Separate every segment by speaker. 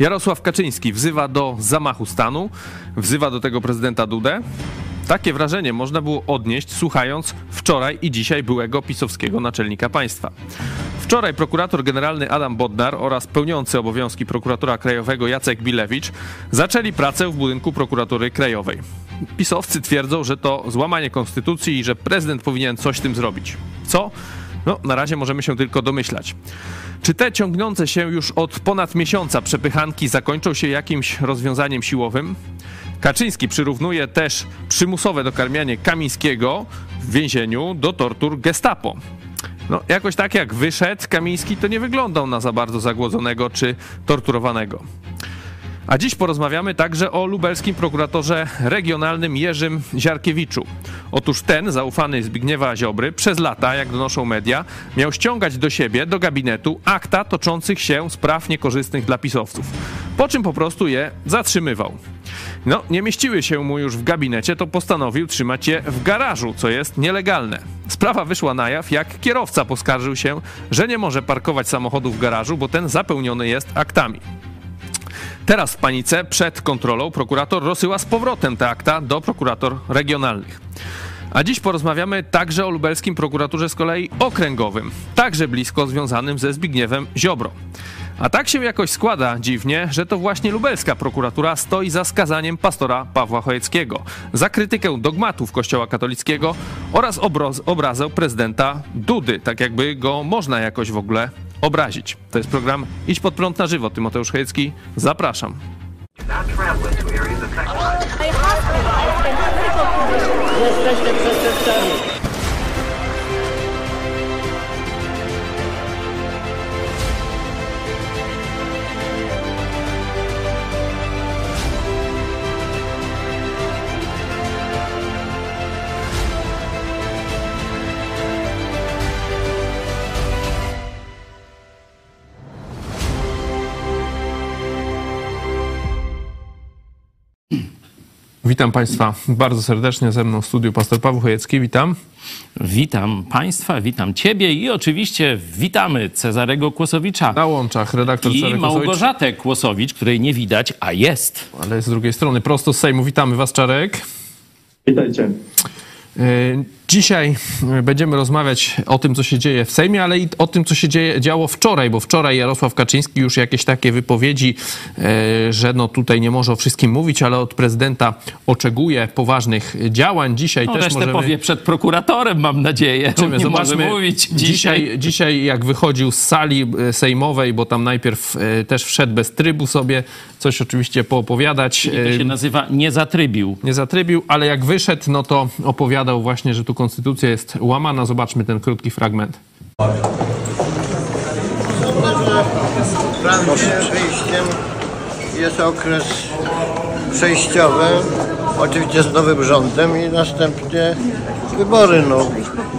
Speaker 1: Jarosław Kaczyński wzywa do zamachu stanu, wzywa do tego prezydenta Dudę. Takie wrażenie można było odnieść, słuchając wczoraj i dzisiaj byłego pisowskiego naczelnika państwa. Wczoraj prokurator generalny Adam Bodnar oraz pełniący obowiązki prokuratora krajowego Jacek Bilewicz zaczęli pracę w budynku prokuratury krajowej. Pisowcy twierdzą, że to złamanie konstytucji i że prezydent powinien coś z tym zrobić. Co? No, na razie możemy się tylko domyślać. Czy te ciągnące się już od ponad miesiąca przepychanki zakończą się jakimś rozwiązaniem siłowym? Kaczyński przyrównuje też przymusowe dokarmianie Kamińskiego w więzieniu do tortur gestapo. No, jakoś tak jak wyszedł Kamiński, to nie wyglądał na za bardzo zagłodzonego czy torturowanego. A dziś porozmawiamy także o lubelskim prokuratorze regionalnym Jerzym Ziarkiewiczu. Otóż ten, zaufany Zbigniewa Ziobry, przez lata, jak donoszą media, miał ściągać do siebie, do gabinetu, akta toczących się spraw niekorzystnych dla pisowców, po czym po prostu je zatrzymywał. No, nie mieściły się mu już w gabinecie, to postanowił trzymać je w garażu, co jest nielegalne. Sprawa wyszła na jaw, jak kierowca poskarżył się, że nie może parkować samochodu w garażu, bo ten zapełniony jest aktami. Teraz w panice przed kontrolą prokurator rozsyła z powrotem te akta do prokurator regionalnych. A dziś porozmawiamy także o lubelskim prokuraturze z kolei okręgowym, także blisko związanym ze Zbigniewem Ziobro. A tak się jakoś składa dziwnie, że to właśnie lubelska prokuratura stoi za skazaniem pastora Pawła Chojeckiego za krytykę dogmatów Kościoła katolickiego oraz obrazę prezydenta Dudy, tak jakby go można jakoś w ogóle obrazić. To jest program Idź pod prąd na żywo. Tymoteusz Chojecki, zapraszam.
Speaker 2: Jesteście przestępcami.
Speaker 1: Witam Państwa bardzo serdecznie ze mną w studiu pastor Paweł Chojecki. Witam.
Speaker 3: Witam Państwa, witam Ciebie i oczywiście witamy Cezarego Kłosowicza.
Speaker 1: Na łączach redaktor
Speaker 3: I
Speaker 1: Cezary Kłosowicz,
Speaker 3: Małgorzatę Kłosowicz, której nie widać, a jest.
Speaker 1: ale z drugiej strony prosto z Sejmu. Witamy Was, Czarek.
Speaker 4: Witajcie.
Speaker 1: Dzisiaj yy, będziemy rozmawiać o tym, co się dzieje w Sejmie, ale i o tym, co się dzieje, działo wczoraj, bo wczoraj Jarosław Kaczyński już jakieś takie wypowiedzi, yy, że no tutaj nie może o wszystkim mówić, ale od prezydenta oczekuje poważnych działań. Dzisiaj
Speaker 3: No,
Speaker 1: też możemy...
Speaker 3: powie przed prokuratorem, mam nadzieję.
Speaker 1: Zobaczymy,
Speaker 3: nie
Speaker 1: zobaczmy.
Speaker 3: może mówić dzisiaj.
Speaker 1: dzisiaj, dzisiaj jak wychodził z sali e, sejmowej, bo tam najpierw e, też wszedł bez trybu sobie, coś oczywiście poopowiadać.
Speaker 3: To
Speaker 1: e,
Speaker 3: się nazywa nie zatrybił.
Speaker 1: nie zatrybił, ale jak wyszedł, no to opowiadał właśnie, że tu konstytucja jest łamana. Zobaczmy ten krótki fragment.
Speaker 5: Wyjściem jest okres przejściowy, oczywiście z nowym rządem i następnie wybory. No.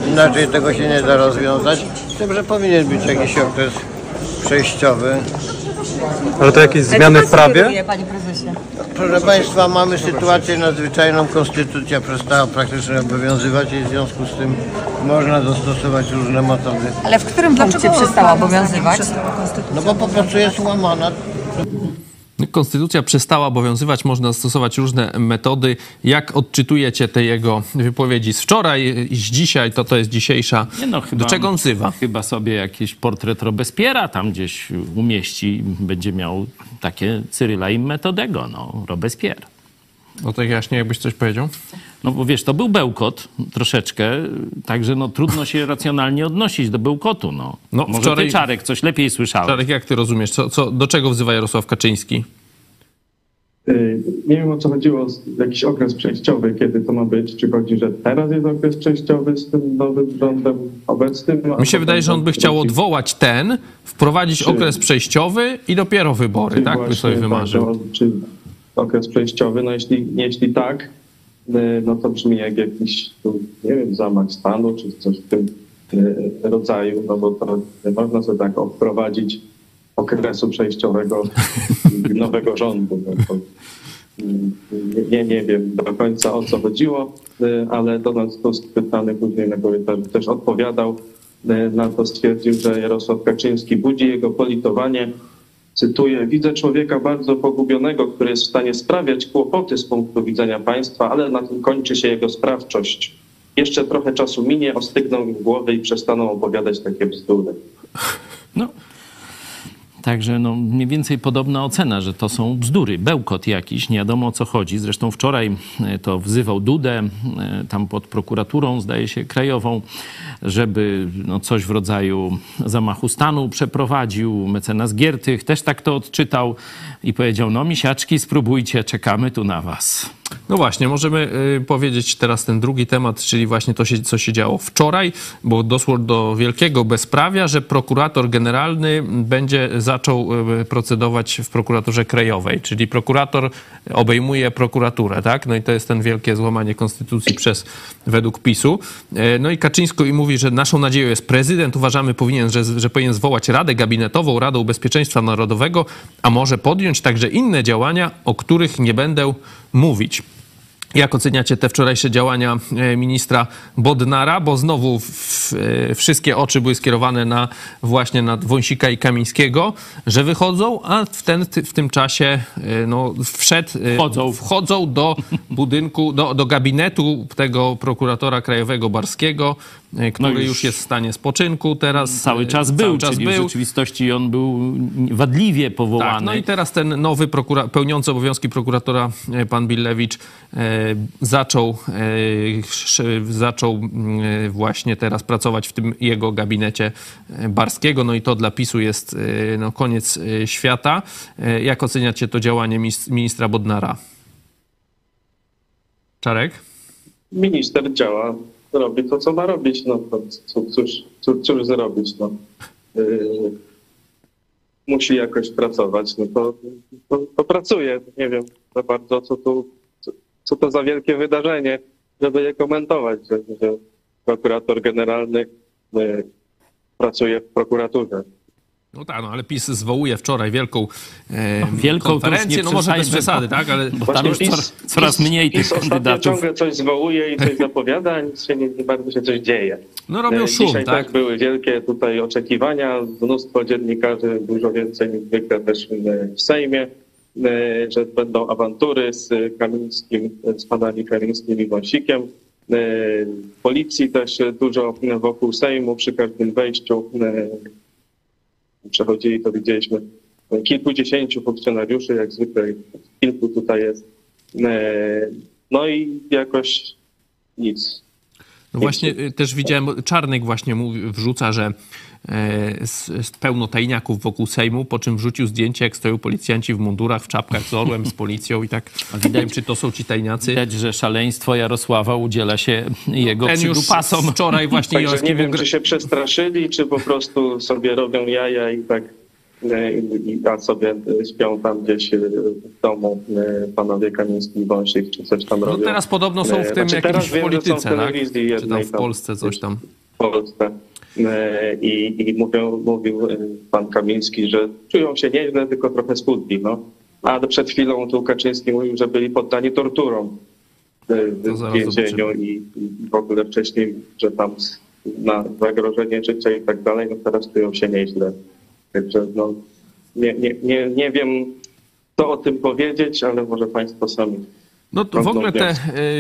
Speaker 5: Inaczej tego się nie da rozwiązać. Z tym, że powinien być jakiś okres przejściowy.
Speaker 4: Ale to jakieś zmiany w prawie?
Speaker 6: Panie prezesie.
Speaker 5: Proszę Państwa, mamy sytuację nadzwyczajną. Konstytucja przestała praktycznie obowiązywać i w związku z tym można zastosować różne metody.
Speaker 6: Ale w którym punkcie przestała obowiązywać?
Speaker 5: No bo po prostu jest łamana.
Speaker 1: Konstytucja przestała obowiązywać, można stosować różne metody. Jak odczytujecie te jego wypowiedzi z wczoraj i z dzisiaj, to to jest dzisiejsza.
Speaker 3: Nie no, chyba,
Speaker 1: Do czego on wzywa?
Speaker 3: Chyba sobie jakiś portret Robespiera tam gdzieś umieści. Będzie miał takie Cyryla i Metodego, no, Robespierre.
Speaker 1: No to jaśnie, jakbyś coś powiedział?
Speaker 3: No bo wiesz, to był bełkot troszeczkę, także no trudno się racjonalnie odnosić do bełkotu, no.
Speaker 1: No,
Speaker 3: Może
Speaker 1: wczoraj-
Speaker 3: ty, Czarek, coś lepiej słyszałeś.
Speaker 1: Czarek, jak ty rozumiesz? Co, co, do czego wzywa Jarosław Kaczyński?
Speaker 4: Y, Nie wiem o co chodziło, jakiś okres przejściowy, kiedy to ma być. Czy chodzi, że teraz jest okres przejściowy z tym nowym rządem obecnym?
Speaker 1: Mi się wydaje, że on by chciał odwołać ten, wprowadzić
Speaker 4: Czy-
Speaker 1: okres przejściowy i dopiero wybory, tak? By
Speaker 4: właśnie
Speaker 1: sobie wymarzył.
Speaker 4: tak, Czy okres przejściowy? No jeśli, jeśli tak, y, no to brzmi jak jakiś, nie wiem, zamach stanu, czy coś w tym y, rodzaju, no bo to można sobie tak wprowadzić okresu przejściowego nowego rządu. No y, nie, nie wiem do końca o co chodziło, y, ale Donald Tusk pytany później na korytarzu też odpowiadał y, na to, stwierdził, że Jarosław Kaczyński budzi jego politowanie cytuję, widzę człowieka bardzo pogubionego, który jest w stanie sprawiać kłopoty z punktu widzenia państwa, ale na tym kończy się jego sprawczość. Jeszcze trochę czasu minie, ostygną im głowy i przestaną opowiadać takie bzdury.
Speaker 3: No. Także no, mniej więcej podobna ocena, że to są bzdury, bełkot jakiś, nie wiadomo o co chodzi. Zresztą wczoraj e, to wzywał Dudę, e, tam pod prokuraturą, zdaje się, krajową, żeby no, coś w rodzaju zamachu stanu przeprowadził. Mecenas Giertych też tak to odczytał i powiedział, no misiaczki, spróbujcie, czekamy tu na was.
Speaker 1: No właśnie, możemy y, powiedzieć teraz ten drugi temat, czyli właśnie to, co się działo wczoraj, bo doszło do wielkiego bezprawia, że prokurator generalny będzie zaczął y, procedować w prokuraturze krajowej, czyli prokurator obejmuje prokuraturę, tak? No i to jest ten wielkie złamanie konstytucji przez, według PiSu. Y, No i Kaczyńsko i mówi, że naszą nadzieją jest prezydent, uważamy, powinien, że, że powinien zwołać Radę Gabinetową, Radę Bezpieczeństwa Narodowego, a może podjąć także inne działania, o których nie będę mówić. Jak oceniacie te wczorajsze działania e, ministra Bodnara? Bo znowu w, e, wszystkie oczy były skierowane na właśnie na Wąsika i Kamińskiego, że wychodzą, a w, ten, w tym czasie e, no, wszedł,
Speaker 3: Wchodzą.
Speaker 1: wchodzą do budynku, do, do gabinetu tego prokuratora krajowego Barskiego, e, który
Speaker 3: już
Speaker 1: już jest w stanie spoczynku teraz.
Speaker 3: Cały
Speaker 1: e,
Speaker 3: czas był,
Speaker 1: cały czas
Speaker 3: czyli w
Speaker 1: był.
Speaker 3: rzeczywistości on był wadliwie powołany.
Speaker 1: Tak, no i teraz ten nowy prokura- pełniący obowiązki prokuratora, e, pan Billewicz, e, zaczął, e, zaczął mm, właśnie teraz pracować w tym jego gabinecie Barskiego, no i to dla PiSu jest e, no, koniec świata. E, Jak oceniacie to działanie ministra Bodnara? Czarek?
Speaker 4: Minister działa, robi to, co ma robić. No, to co, cóż, cóż, cóż zrobić? No. Yy, musi jakoś pracować, no to, to, to pracuje. Nie wiem za bardzo, co, tu, co, co to za wielkie wydarzenie, żeby je komentować, że, że prokurator generalny yy, pracuje w prokuraturze.
Speaker 1: No tak, no ale PiS zwołuje wczoraj wielką, e,
Speaker 3: wielką to już
Speaker 1: konferencję, no może bez przesady, tak, ale
Speaker 3: Bo tam
Speaker 4: Właśnie
Speaker 3: już
Speaker 4: PiS-
Speaker 3: coraz, coraz mniej tych
Speaker 4: PiS
Speaker 3: kandydatów.
Speaker 4: ciągle coś zwołuje i coś zapowiada, a nic się nie, nie bardzo się coś dzieje.
Speaker 1: no robią
Speaker 4: E,
Speaker 1: szum,
Speaker 4: Dzisiaj
Speaker 1: tak?
Speaker 4: były wielkie tutaj oczekiwania, mnóstwo dziennikarzy, dużo więcej niż zwykle też w Sejmie, e, że będą awantury z Kamińskim, z panami Kamińskim i Wąsikiem. E, Policji też dużo wokół Sejmu przy każdym wejściu e, przechodzili, to widzieliśmy kilkudziesięciu funkcjonariuszy, jak zwykle kilku tutaj jest. E, No i jakoś nic.
Speaker 1: No właśnie y, też widziałem, Czarnek właśnie mówi, wrzuca, że e, jest, jest pełno tajniaków wokół Sejmu, po czym wrzucił zdjęcie, jak stoją policjanci w mundurach, w czapkach z orłem, z policją i tak wiem, czy to są ci tajniacy.
Speaker 3: Widać, że szaleństwo Jarosława udziela się jego
Speaker 1: Ten już
Speaker 3: przydupasom.
Speaker 1: wczoraj właśnie
Speaker 4: Także nie wiem, czy się przestraszyli, czy po prostu sobie robią jaja i tak e, i, i a sobie e, śpią tam gdzieś e, w domu e, panowie Kamiński i Wąsik, czy coś tam
Speaker 1: No
Speaker 4: robią.
Speaker 1: teraz podobno są w
Speaker 4: E,
Speaker 1: tym
Speaker 4: znaczy, w
Speaker 1: polityce, tak?
Speaker 4: telewizji
Speaker 1: Czy tam w Polsce coś tam.
Speaker 4: w Polsce. E, I, i mówią, mówił e, pan Kamiński, że czują się nieźle, tylko trochę schudli. No. A przed chwilą tu Kaczyński mówił, że byli poddani torturom e,
Speaker 1: To
Speaker 4: w więzieniu i, i w ogóle wcześniej, że tam na zagrożenie życia i tak dalej, no teraz czują się nieźle. Także no, nie, nie, nie, nie wiem, co o tym powiedzieć, ale może państwo sami
Speaker 1: No to w ogóle te,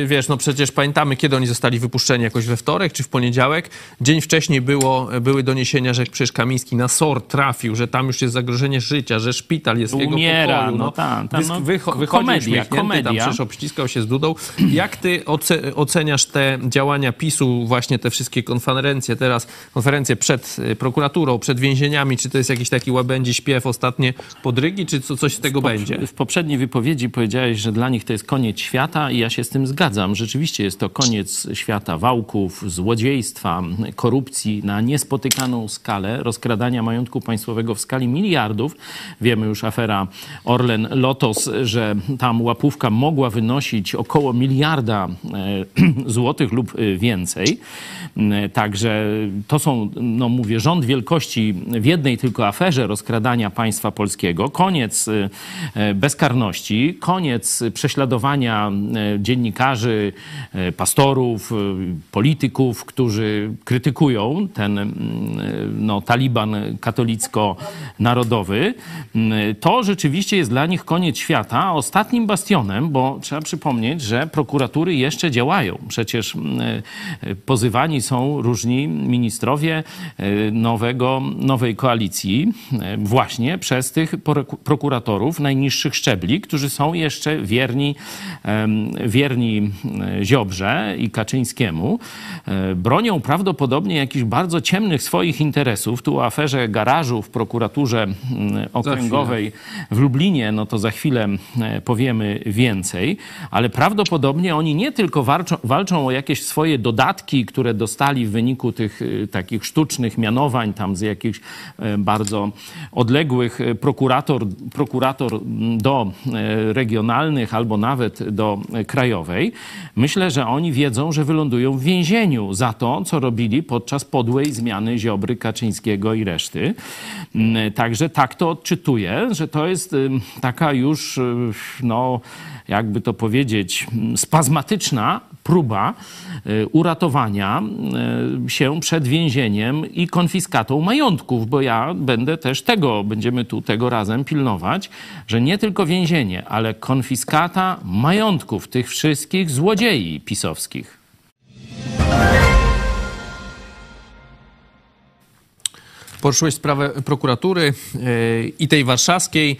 Speaker 1: y, wiesz, no przecież pamiętamy, kiedy oni zostali wypuszczeni, jakoś we wtorek czy w poniedziałek. Dzień wcześniej było, były doniesienia, że przecież Kamiński na SOR trafił, że tam już jest zagrożenie życia, że szpital jest w jego
Speaker 3: Umiera,
Speaker 1: pokoju.
Speaker 3: no tam, tam,
Speaker 1: Wysk-
Speaker 3: no,
Speaker 1: wycho-
Speaker 3: komedia,
Speaker 1: uśmiechnięty, tam
Speaker 3: komedia.
Speaker 1: przecież obściskał się z Dudą. Jak ty oce- oceniasz te działania PiSu, właśnie te wszystkie konferencje teraz, konferencje przed y, prokuraturą, przed więzieniami, czy to jest jakiś taki łabędzi śpiew, ostatnie podrygi, czy co, coś z tego będzie?
Speaker 3: W poprzedniej wypowiedzi powiedziałeś, że dla nich to jest koniec świata i ja się z tym zgadzam. Rzeczywiście jest to koniec świata wałków, złodziejstwa, korupcji na niespotykaną skalę, rozkradania majątku państwowego w skali miliardów. Wiemy już afera Orlen Lotos, że tam łapówka mogła wynosić około miliarda e, złotych lub e, więcej. E, Także to są, no mówię, rząd wielkości w jednej tylko aferze rozkradania państwa polskiego, koniec bezkarności, koniec prześladowania działania e, dziennikarzy, e, pastorów, e, polityków, którzy krytykują ten mm, no, taliban katolicko-narodowy, mm, to rzeczywiście jest dla nich koniec świata. Ostatnim bastionem, bo trzeba przypomnieć, że prokuratury jeszcze działają. Przecież mm, pozywani są różni ministrowie nowego, nowej koalicji właśnie przez tych prokuratorów najniższych szczebli, którzy są jeszcze wierni, wierni Ziobrze i Kaczyńskiemu. E, bronią prawdopodobnie jakichś bardzo ciemnych swoich interesów. Tu o aferze garażu w prokuraturze okręgowej w Lublinie, no to za chwilę powiemy więcej, ale prawdopodobnie oni nie tylko walczą, walczą o jakieś swoje dodatki, które dostali w wyniku tych takich sztucznych mianowań tam z jakichś e, bardzo odległych e, prokurator, prokurator do regionalnych albo nawet do krajowej. Myślę, że oni wiedzą, że wylądują w więzieniu za to, co robili podczas podłej zmiany Ziobry, Kaczyńskiego i reszty. Mm, także tak to odczytuję, że to jest taka już, no, jakby to powiedzieć, spazmatyczna próba e, uratowania e, się przed więzieniem i konfiskatą majątków, bo ja będę też tego, będziemy tu tego razem pilnować, że nie tylko więzienie, ale konfiskata majątków tych wszystkich złodziei pisowskich.
Speaker 1: Poruszyłeś sprawę prokuratury yy, i tej warszawskiej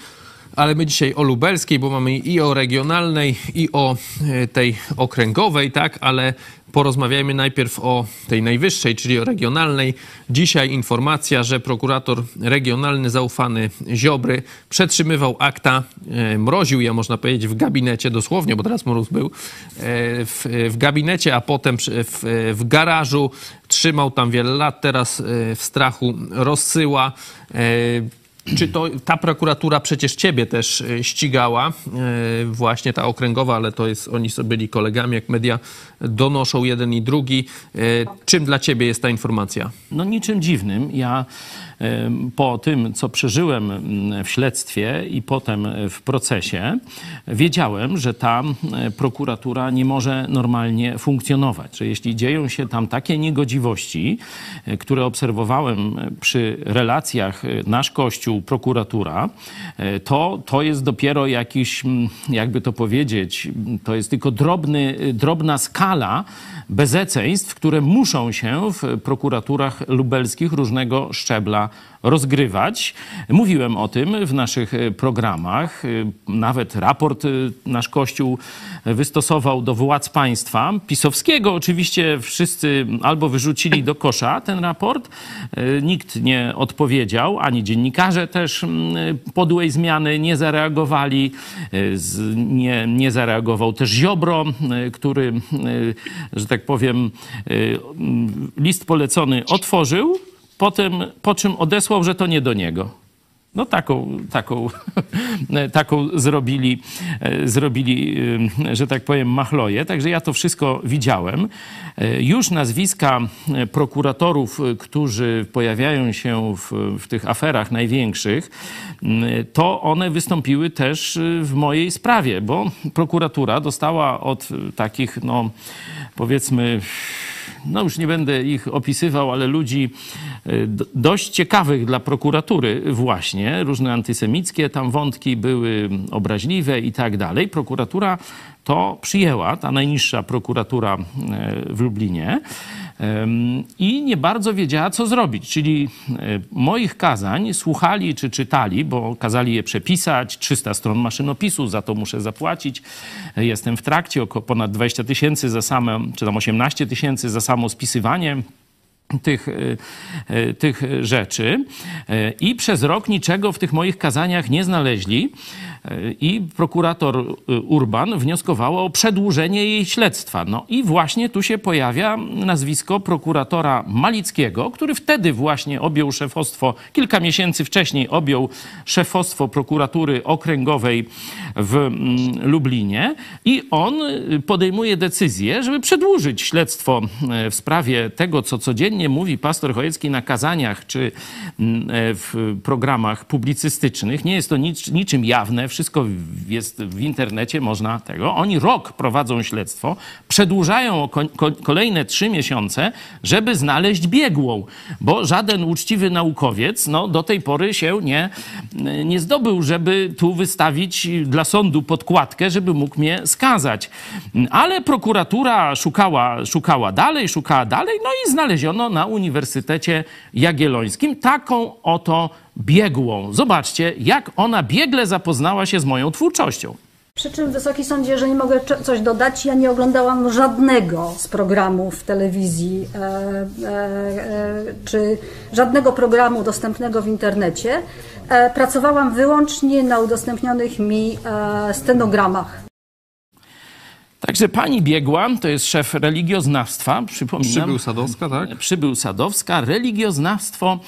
Speaker 1: ale my dzisiaj o lubelskiej, bo mamy i o regionalnej, i o e, tej okręgowej, tak, ale porozmawiajmy najpierw o tej najwyższej, czyli o regionalnej. Dzisiaj informacja, że prokurator regionalny zaufany Ziobry przetrzymywał akta, e, mroził je, można powiedzieć, w gabinecie dosłownie, bo teraz mróz był, e, w, w gabinecie, a potem w, w garażu. Trzymał tam wiele lat, teraz w strachu rozsyła czy to ta prokuratura przecież ciebie też e, ścigała, e, właśnie ta okręgowa, ale to jest, oni sobie byli kolegami, jak media donoszą jeden i drugi. E, czym dla ciebie jest ta informacja?
Speaker 3: No niczym dziwnym. Ja po tym, co przeżyłem mm, w śledztwie i potem w procesie, wiedziałem, że ta prokuratura nie może normalnie funkcjonować. Że jeśli dzieją się tam takie niegodziwości, e, które obserwowałem przy relacjach e, nasz Kościół, prokuratura, e, to, to jest dopiero jakiś, jakby to powiedzieć, to jest tylko drobny, drobna skala bezeceństw, które muszą się w prokuraturach lubelskich różnego szczebla rozgrywać. Mówiłem o tym w naszych e, programach. E, nawet raport e, nasz Kościół wystosował do władz państwa. Pisowskiego oczywiście wszyscy albo wyrzucili do kosza ten raport. Nikt nie odpowiedział, ani dziennikarze też podłej zmiany nie zareagowali. Nie, nie zareagował też Ziobro, który, że tak powiem, list polecony otworzył potem, po czym odesłał, że to nie do niego. No taką, taką, taką zrobili, e, zrobili, e, że tak powiem, machloje. Także ja to wszystko widziałem. E, już nazwiska prokuratorów, którzy pojawiają się w, w tych aferach największych, to one wystąpiły też w mojej sprawie, bo prokuratura dostała od takich, no powiedzmy, no już nie będę ich opisywał, ale ludzi e, dość ciekawych dla prokuratury właśnie. Różne antysemickie tam wątki były obraźliwe i tak dalej. Prokuratura to przyjęła, ta najniższa prokuratura e, w Lublinie i nie bardzo wiedziała, co zrobić. Czyli e, moich kazań słuchali czy czytali, bo kazali je przepisać, 300 stron maszynopisu, za to muszę zapłacić. Jestem w trakcie, około ponad 20 tysięcy za same, czy tam 18 tysięcy za samo spisywanie tych, e, tych rzeczy. I przez rok niczego w tych moich kazaniach nie znaleźli i prokurator y, Urban wnioskowała o przedłużenie jej śledztwa. No i właśnie tu się pojawia nazwisko prokuratora Malickiego, który wtedy właśnie objął szefostwo, kilka miesięcy wcześniej objął szefostwo prokuratury okręgowej w mm, Lublinie i on y, podejmuje decyzję, żeby przedłużyć śledztwo w sprawie tego, co codziennie mówi pastor Chojecki na kazaniach czy mm, e, w programach publicystycznych. Nie jest to nic, niczym jawne, wszystko jest w internecie, można tego. Oni rok prowadzą śledztwo, przedłużają o ko- ko- kolejne trzy miesiące, żeby znaleźć biegłą, bo żaden uczciwy naukowiec no, do tej pory się nie, nie zdobył, żeby tu wystawić dla sądu podkładkę, żeby mógł mnie skazać. Ale prokuratura szukała, szukała dalej, szukała dalej, no i znaleziono na Uniwersytecie Jagiellońskim taką oto biegłą. Zobaczcie, jak ona biegle zapoznała się z moją twórczością.
Speaker 7: Przy czym, Wysoki Sądzie, jeżeli mogę coś dodać, ja nie oglądałam żadnego z programów telewizji e, e, e, czy żadnego programu dostępnego w internecie. E, pracowałam wyłącznie na udostępnionych mi e, stenogramach.
Speaker 3: Także pani biegła, to jest szef religioznawstwa, przypominam.
Speaker 1: Przybył Sadowska, tak?
Speaker 3: Przybył Sadowska, religioznawstwo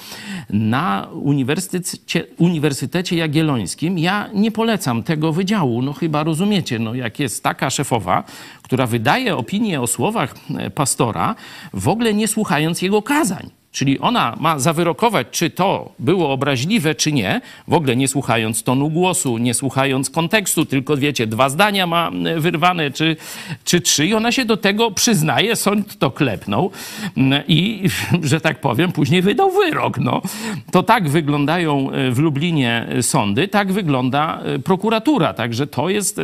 Speaker 3: na Uniwersytecie, Uniwersytecie Jagiellońskim. Ja nie polecam tego wydziału, no chyba rozumiecie, no jak jest taka szefowa, która wydaje opinię o słowach e, pastora, w ogóle nie słuchając jego kazań. Czyli ona ma zawyrokować, czy to było obraźliwe, czy nie, w ogóle nie słuchając tonu głosu, nie słuchając kontekstu, tylko wiecie, dwa zdania ma e, wyrwane, czy, czy trzy, i ona się do tego przyznaje, sąd to klepnął i, że tak powiem, później wydał wyrok. No. To tak wyglądają e, w Lublinie sądy, tak wygląda e, prokuratura. Także to jest,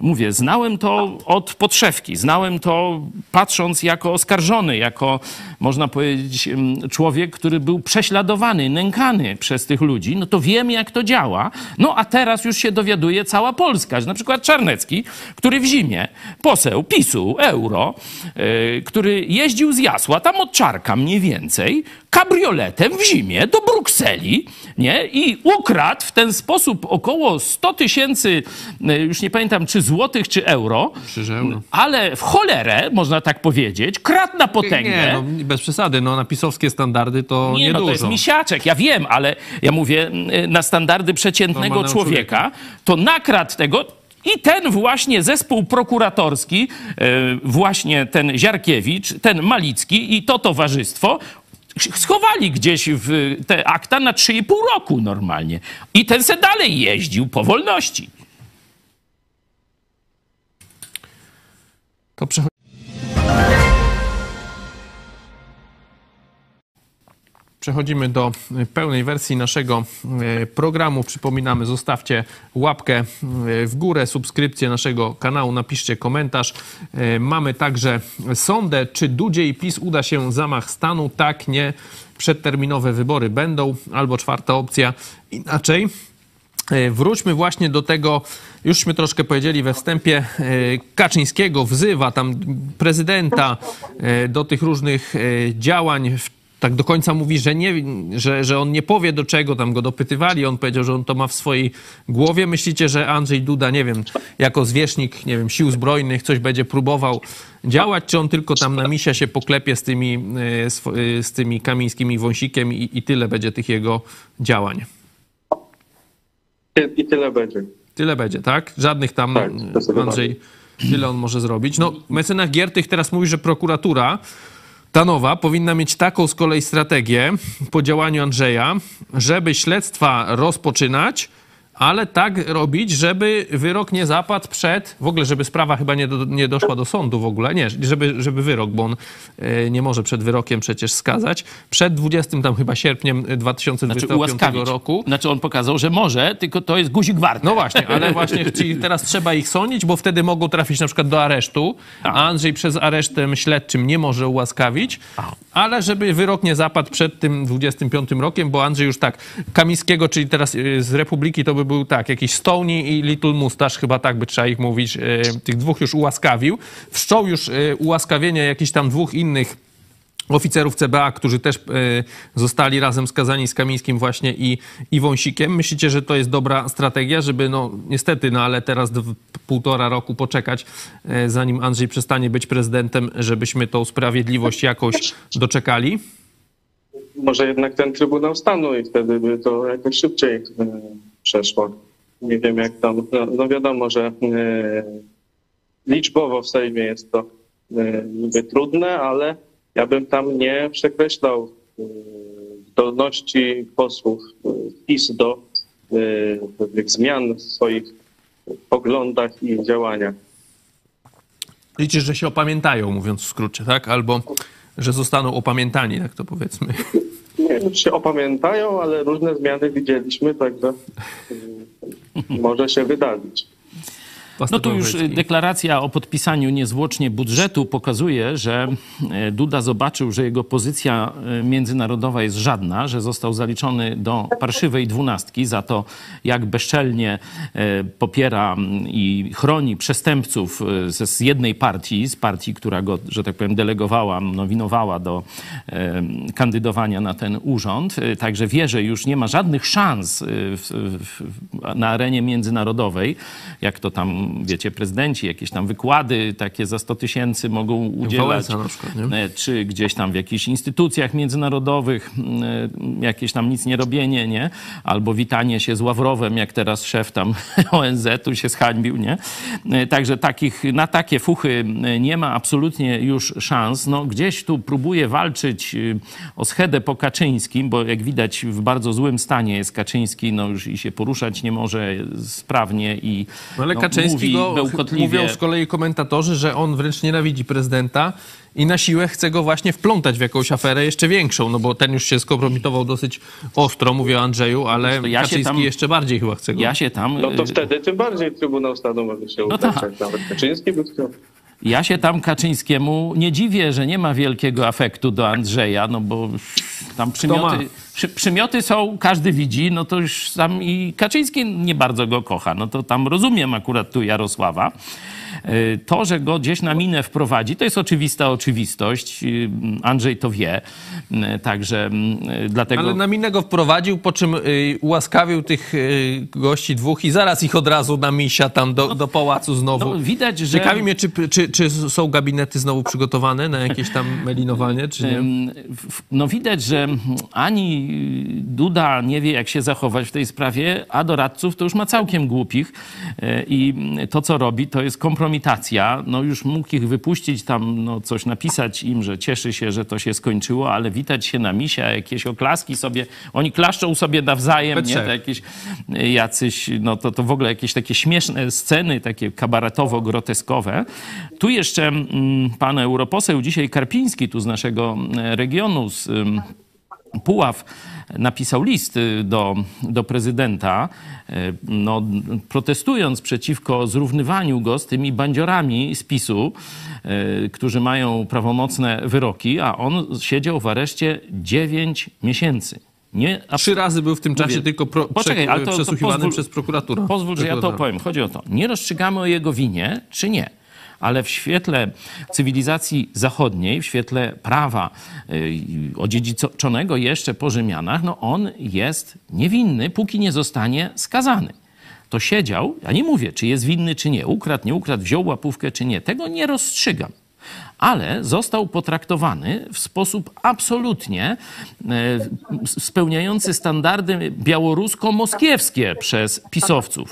Speaker 3: mówię, znałem to od podszewki, znałem to patrząc jako oskarżony, jako, można powiedzieć, człowiek, który był prześladowany, nękany przez tych ludzi, no to wiem, jak to działa. No a teraz już się dowiaduje cała Polska, że na przykład Czarnecki, który w zimie, poseł PiSu, euro, yy, który jeździł z Jasła, tam od Czarka mniej więcej, kabrioletem w zimie do Brukseli, nie? I ukradł w ten sposób około 100 tysięcy, yy, już nie pamiętam, czy złotych, czy euro,
Speaker 1: euro.
Speaker 3: ale w cholerę, można tak powiedzieć, kradł na potęgę.
Speaker 1: Nie, no, bez przesady, no na pisowskie standardy to
Speaker 3: Nie,
Speaker 1: niedużo.
Speaker 3: no to jest misiaczek, ja wiem, ale ja mówię mm, na standardy przeciętnego
Speaker 1: Normalnego
Speaker 3: człowieka, to nakradł tego i ten właśnie zespół prokuratorski, e, właśnie ten Ziarkiewicz, ten Malicki i to towarzystwo schowali gdzieś w te akta na 3,5 roku normalnie. I ten se dalej jeździł po wolności.
Speaker 1: To przechodzi... Przechodzimy do pełnej wersji naszego y, programu. Przypominamy, zostawcie łapkę y, w górę, subskrypcję naszego kanału, napiszcie komentarz. Y, Mamy także sondę, czy Dudzie PiS uda się zamach stanu? Tak, nie. Przedterminowe wybory będą, albo czwarta opcja inaczej. E, Wróćmy właśnie do tego, jużśmy troszkę powiedzieli we wstępie, e, Kaczyńskiego wzywa tam prezydenta e, do tych różnych e, działań. Tak do końca mówi, że, nie, że, że on nie powie do czego, tam go dopytywali, on powiedział, że on to ma w swojej głowie. Myślicie, że Andrzej Duda, nie wiem, jako zwierzchnik, nie wiem, sił zbrojnych coś będzie próbował działać, czy on tylko tam na misia się poklepie z tymi, e, e, z tymi Kamińskimi Wąsikiem i, i tyle będzie tych jego działań?
Speaker 4: I tyle będzie.
Speaker 1: Tyle będzie, tak? Żadnych tam,
Speaker 4: Tak.
Speaker 1: Andrzej, tyle on może zrobić. No, mecenach Giertych teraz mówi, że prokuratura ta nowa powinna mieć taką z kolei strategię po działaniu Andrzeja, żeby śledztwa rozpoczynać, ale tak robić, żeby wyrok nie zapadł przed, w ogóle, żeby sprawa chyba nie, do, nie doszła do sądu w ogóle, nie, żeby, żeby wyrok, bo on e, nie może przed wyrokiem przecież skazać, przed 20 tam chyba sierpniem
Speaker 3: Znaczy
Speaker 1: 2025
Speaker 3: ułaskawić.
Speaker 1: roku.
Speaker 3: Znaczy on pokazał, że może, tylko to jest guzik warty.
Speaker 1: No właśnie, ale właśnie ci teraz trzeba ich sądzić, bo wtedy mogą trafić na przykład do aresztu, a Andrzej przez aresztem śledczym nie może ułaskawić, ale żeby wyrok nie zapadł przed tym 25 rokiem, bo Andrzej już tak, Kamińskiego, czyli teraz y, z Republiki to by był tak, jakiś Stoney i Little Mustache, chyba tak by trzeba ich mówić, y, tych dwóch już ułaskawił. Wszczął już y, ułaskawienie jakichś tam dwóch innych oficerów CBA, którzy też e, zostali razem skazani z Kamińskim właśnie i, i Wąsikiem. Myślicie, że to jest dobra strategia, żeby no niestety, no ale teraz półtora roku poczekać, e, zanim Andrzej przestanie być prezydentem, żebyśmy tą sprawiedliwość jakoś doczekali?
Speaker 4: Może jednak ten Trybunał Stanu i wtedy by to jakoś szybciej e, przeszło. Nie wiem jak tam, no, no wiadomo, że e, liczbowo w Sejmie jest to e, niby trudne, ale ja bym tam nie przekreślał y, zdolności posłów PiS do pewnych zmian w swoich poglądach i działaniach.
Speaker 1: Liczysz, że się opamiętają, mówiąc w skrócie, tak? Albo że zostaną opamiętani, tak to powiedzmy.
Speaker 4: Nie wiem, czy się opamiętają, ale różne zmiany widzieliśmy, także y, może się wydarzyć.
Speaker 3: No tu już deklaracja o podpisaniu niezwłocznie budżetu pokazuje, że e, Duda zobaczył, że jego pozycja e, międzynarodowa jest żadna, że został zaliczony do parszywej dwunastki za to, jak bezczelnie popiera i chroni przestępców z jednej partii, z partii, która go, że tak powiem, delegowała, nowinowała do kandydowania na ten urząd. Także wie, że już nie ma żadnych szans w, w, na arenie międzynarodowej, jak to tam wiecie, prezydenci, jakieś tam wykłady takie za 100 tysięcy mogą udzielać.
Speaker 1: przykład, nie?
Speaker 3: Czy gdzieś tam w jakichś instytucjach międzynarodowych e, jakieś tam nic nie robienie, nie? Albo witanie się z Ławrowem, jak teraz szef tam ONZ-u się zhańbił, nie? E, także takich, na takie fuchy nie ma absolutnie już szans. No, gdzieś tu próbuje walczyć e, o schedę po Kaczyńskim, bo jak widać w bardzo złym stanie jest Kaczyński, no już i się poruszać nie może sprawnie i
Speaker 1: No ale
Speaker 3: no,
Speaker 1: Kaczyński
Speaker 3: mówi bełkotliwie.
Speaker 1: mówią z kolei komentatorzy, że on wręcz nienawidzi prezydenta i na siłę chce go właśnie wplątać w jakąś aferę jeszcze większą, no bo ten już się skompromitował dosyć ostro, mówię o Andrzeju, ale
Speaker 3: ja się
Speaker 1: Kaczyński
Speaker 3: tam-
Speaker 1: jeszcze bardziej chyba chce go.
Speaker 3: Ja się tam...
Speaker 4: No to
Speaker 3: y,
Speaker 4: wtedy tym bardziej Trybunał Stanu może się udać,
Speaker 3: tak.
Speaker 4: jak nawet Kaczyński by chciał.
Speaker 3: Ja się tam Kaczyńskiemu nie dziwię, że nie ma wielkiego afektu do Andrzeja, no bo tam przymioty, przy, przymioty są, każdy widzi, no to już tam i Kaczyński nie bardzo go kocha. No to tam rozumiem akurat tu Jarosława. Y, To, że go gdzieś na minę wprowadzi, to jest oczywista oczywistość. Y, Andrzej to wie. Y, Także y, dlatego...
Speaker 1: Ale na minę go wprowadził, po czym ułaskawił tych gości dwóch i zaraz ich od razu na misia tam do, do pałacu znowu.
Speaker 3: no, widać, że-
Speaker 1: Ciekawi mnie, czy, czy, czy są gabinety znowu przygotowane na jakieś tam melinowanie, czy nie?
Speaker 3: No widać, że ani Duda nie wie, jak się zachować w tej sprawie, a doradców to już ma całkiem głupich i to, co robi, to jest kompromitacja. No już mógł ich wypuścić tam, no coś napisać im, że cieszy się, że to się skończyło, ale witać się na misia, jakieś oklaski sobie, oni klaszczą sobie nawzajem,
Speaker 1: We
Speaker 3: nie?
Speaker 1: trzech.
Speaker 3: To jakieś e, jacyś, no to, to w ogóle jakieś takie śmieszne sceny, takie kabaretowo-groteskowe. Tu jeszcze mm, pan europoseł dzisiaj Karpiński, tu z naszego e, regionu, z Puław napisał list y, do, do prezydenta, y, no, protestując przeciwko zrównywaniu go z tymi bandziorami z PiSu, y, którzy mają prawomocne wyroki, a on siedział w areszcie 9 miesięcy. Nie, abs-
Speaker 1: Trzy razy był w tym czasie
Speaker 3: Mówię,
Speaker 1: tylko pro,
Speaker 3: poczekaj,
Speaker 1: prze,
Speaker 3: ale to- to
Speaker 1: przesłuchiwany
Speaker 3: pozwól-
Speaker 1: przez prokuraturę.
Speaker 3: Pozwól, że ja to opowiem. Chodzi o to. Nie rozstrzygamy o jego winie, czy nie. Ale w świetle cywilizacji zachodniej, w świetle prawa y, odziedziczonego jeszcze po Rzymianach, no on jest niewinny, póki nie zostanie skazany. To siedział, ja nie mówię, czy jest winny, czy nie, ukradł, nie ukradł, wziął łapówkę, czy nie. Tego nie rozstrzygam ale został potraktowany w sposób absolutnie e, spełniający standardy białorusko-moskiewskie przez pisowców.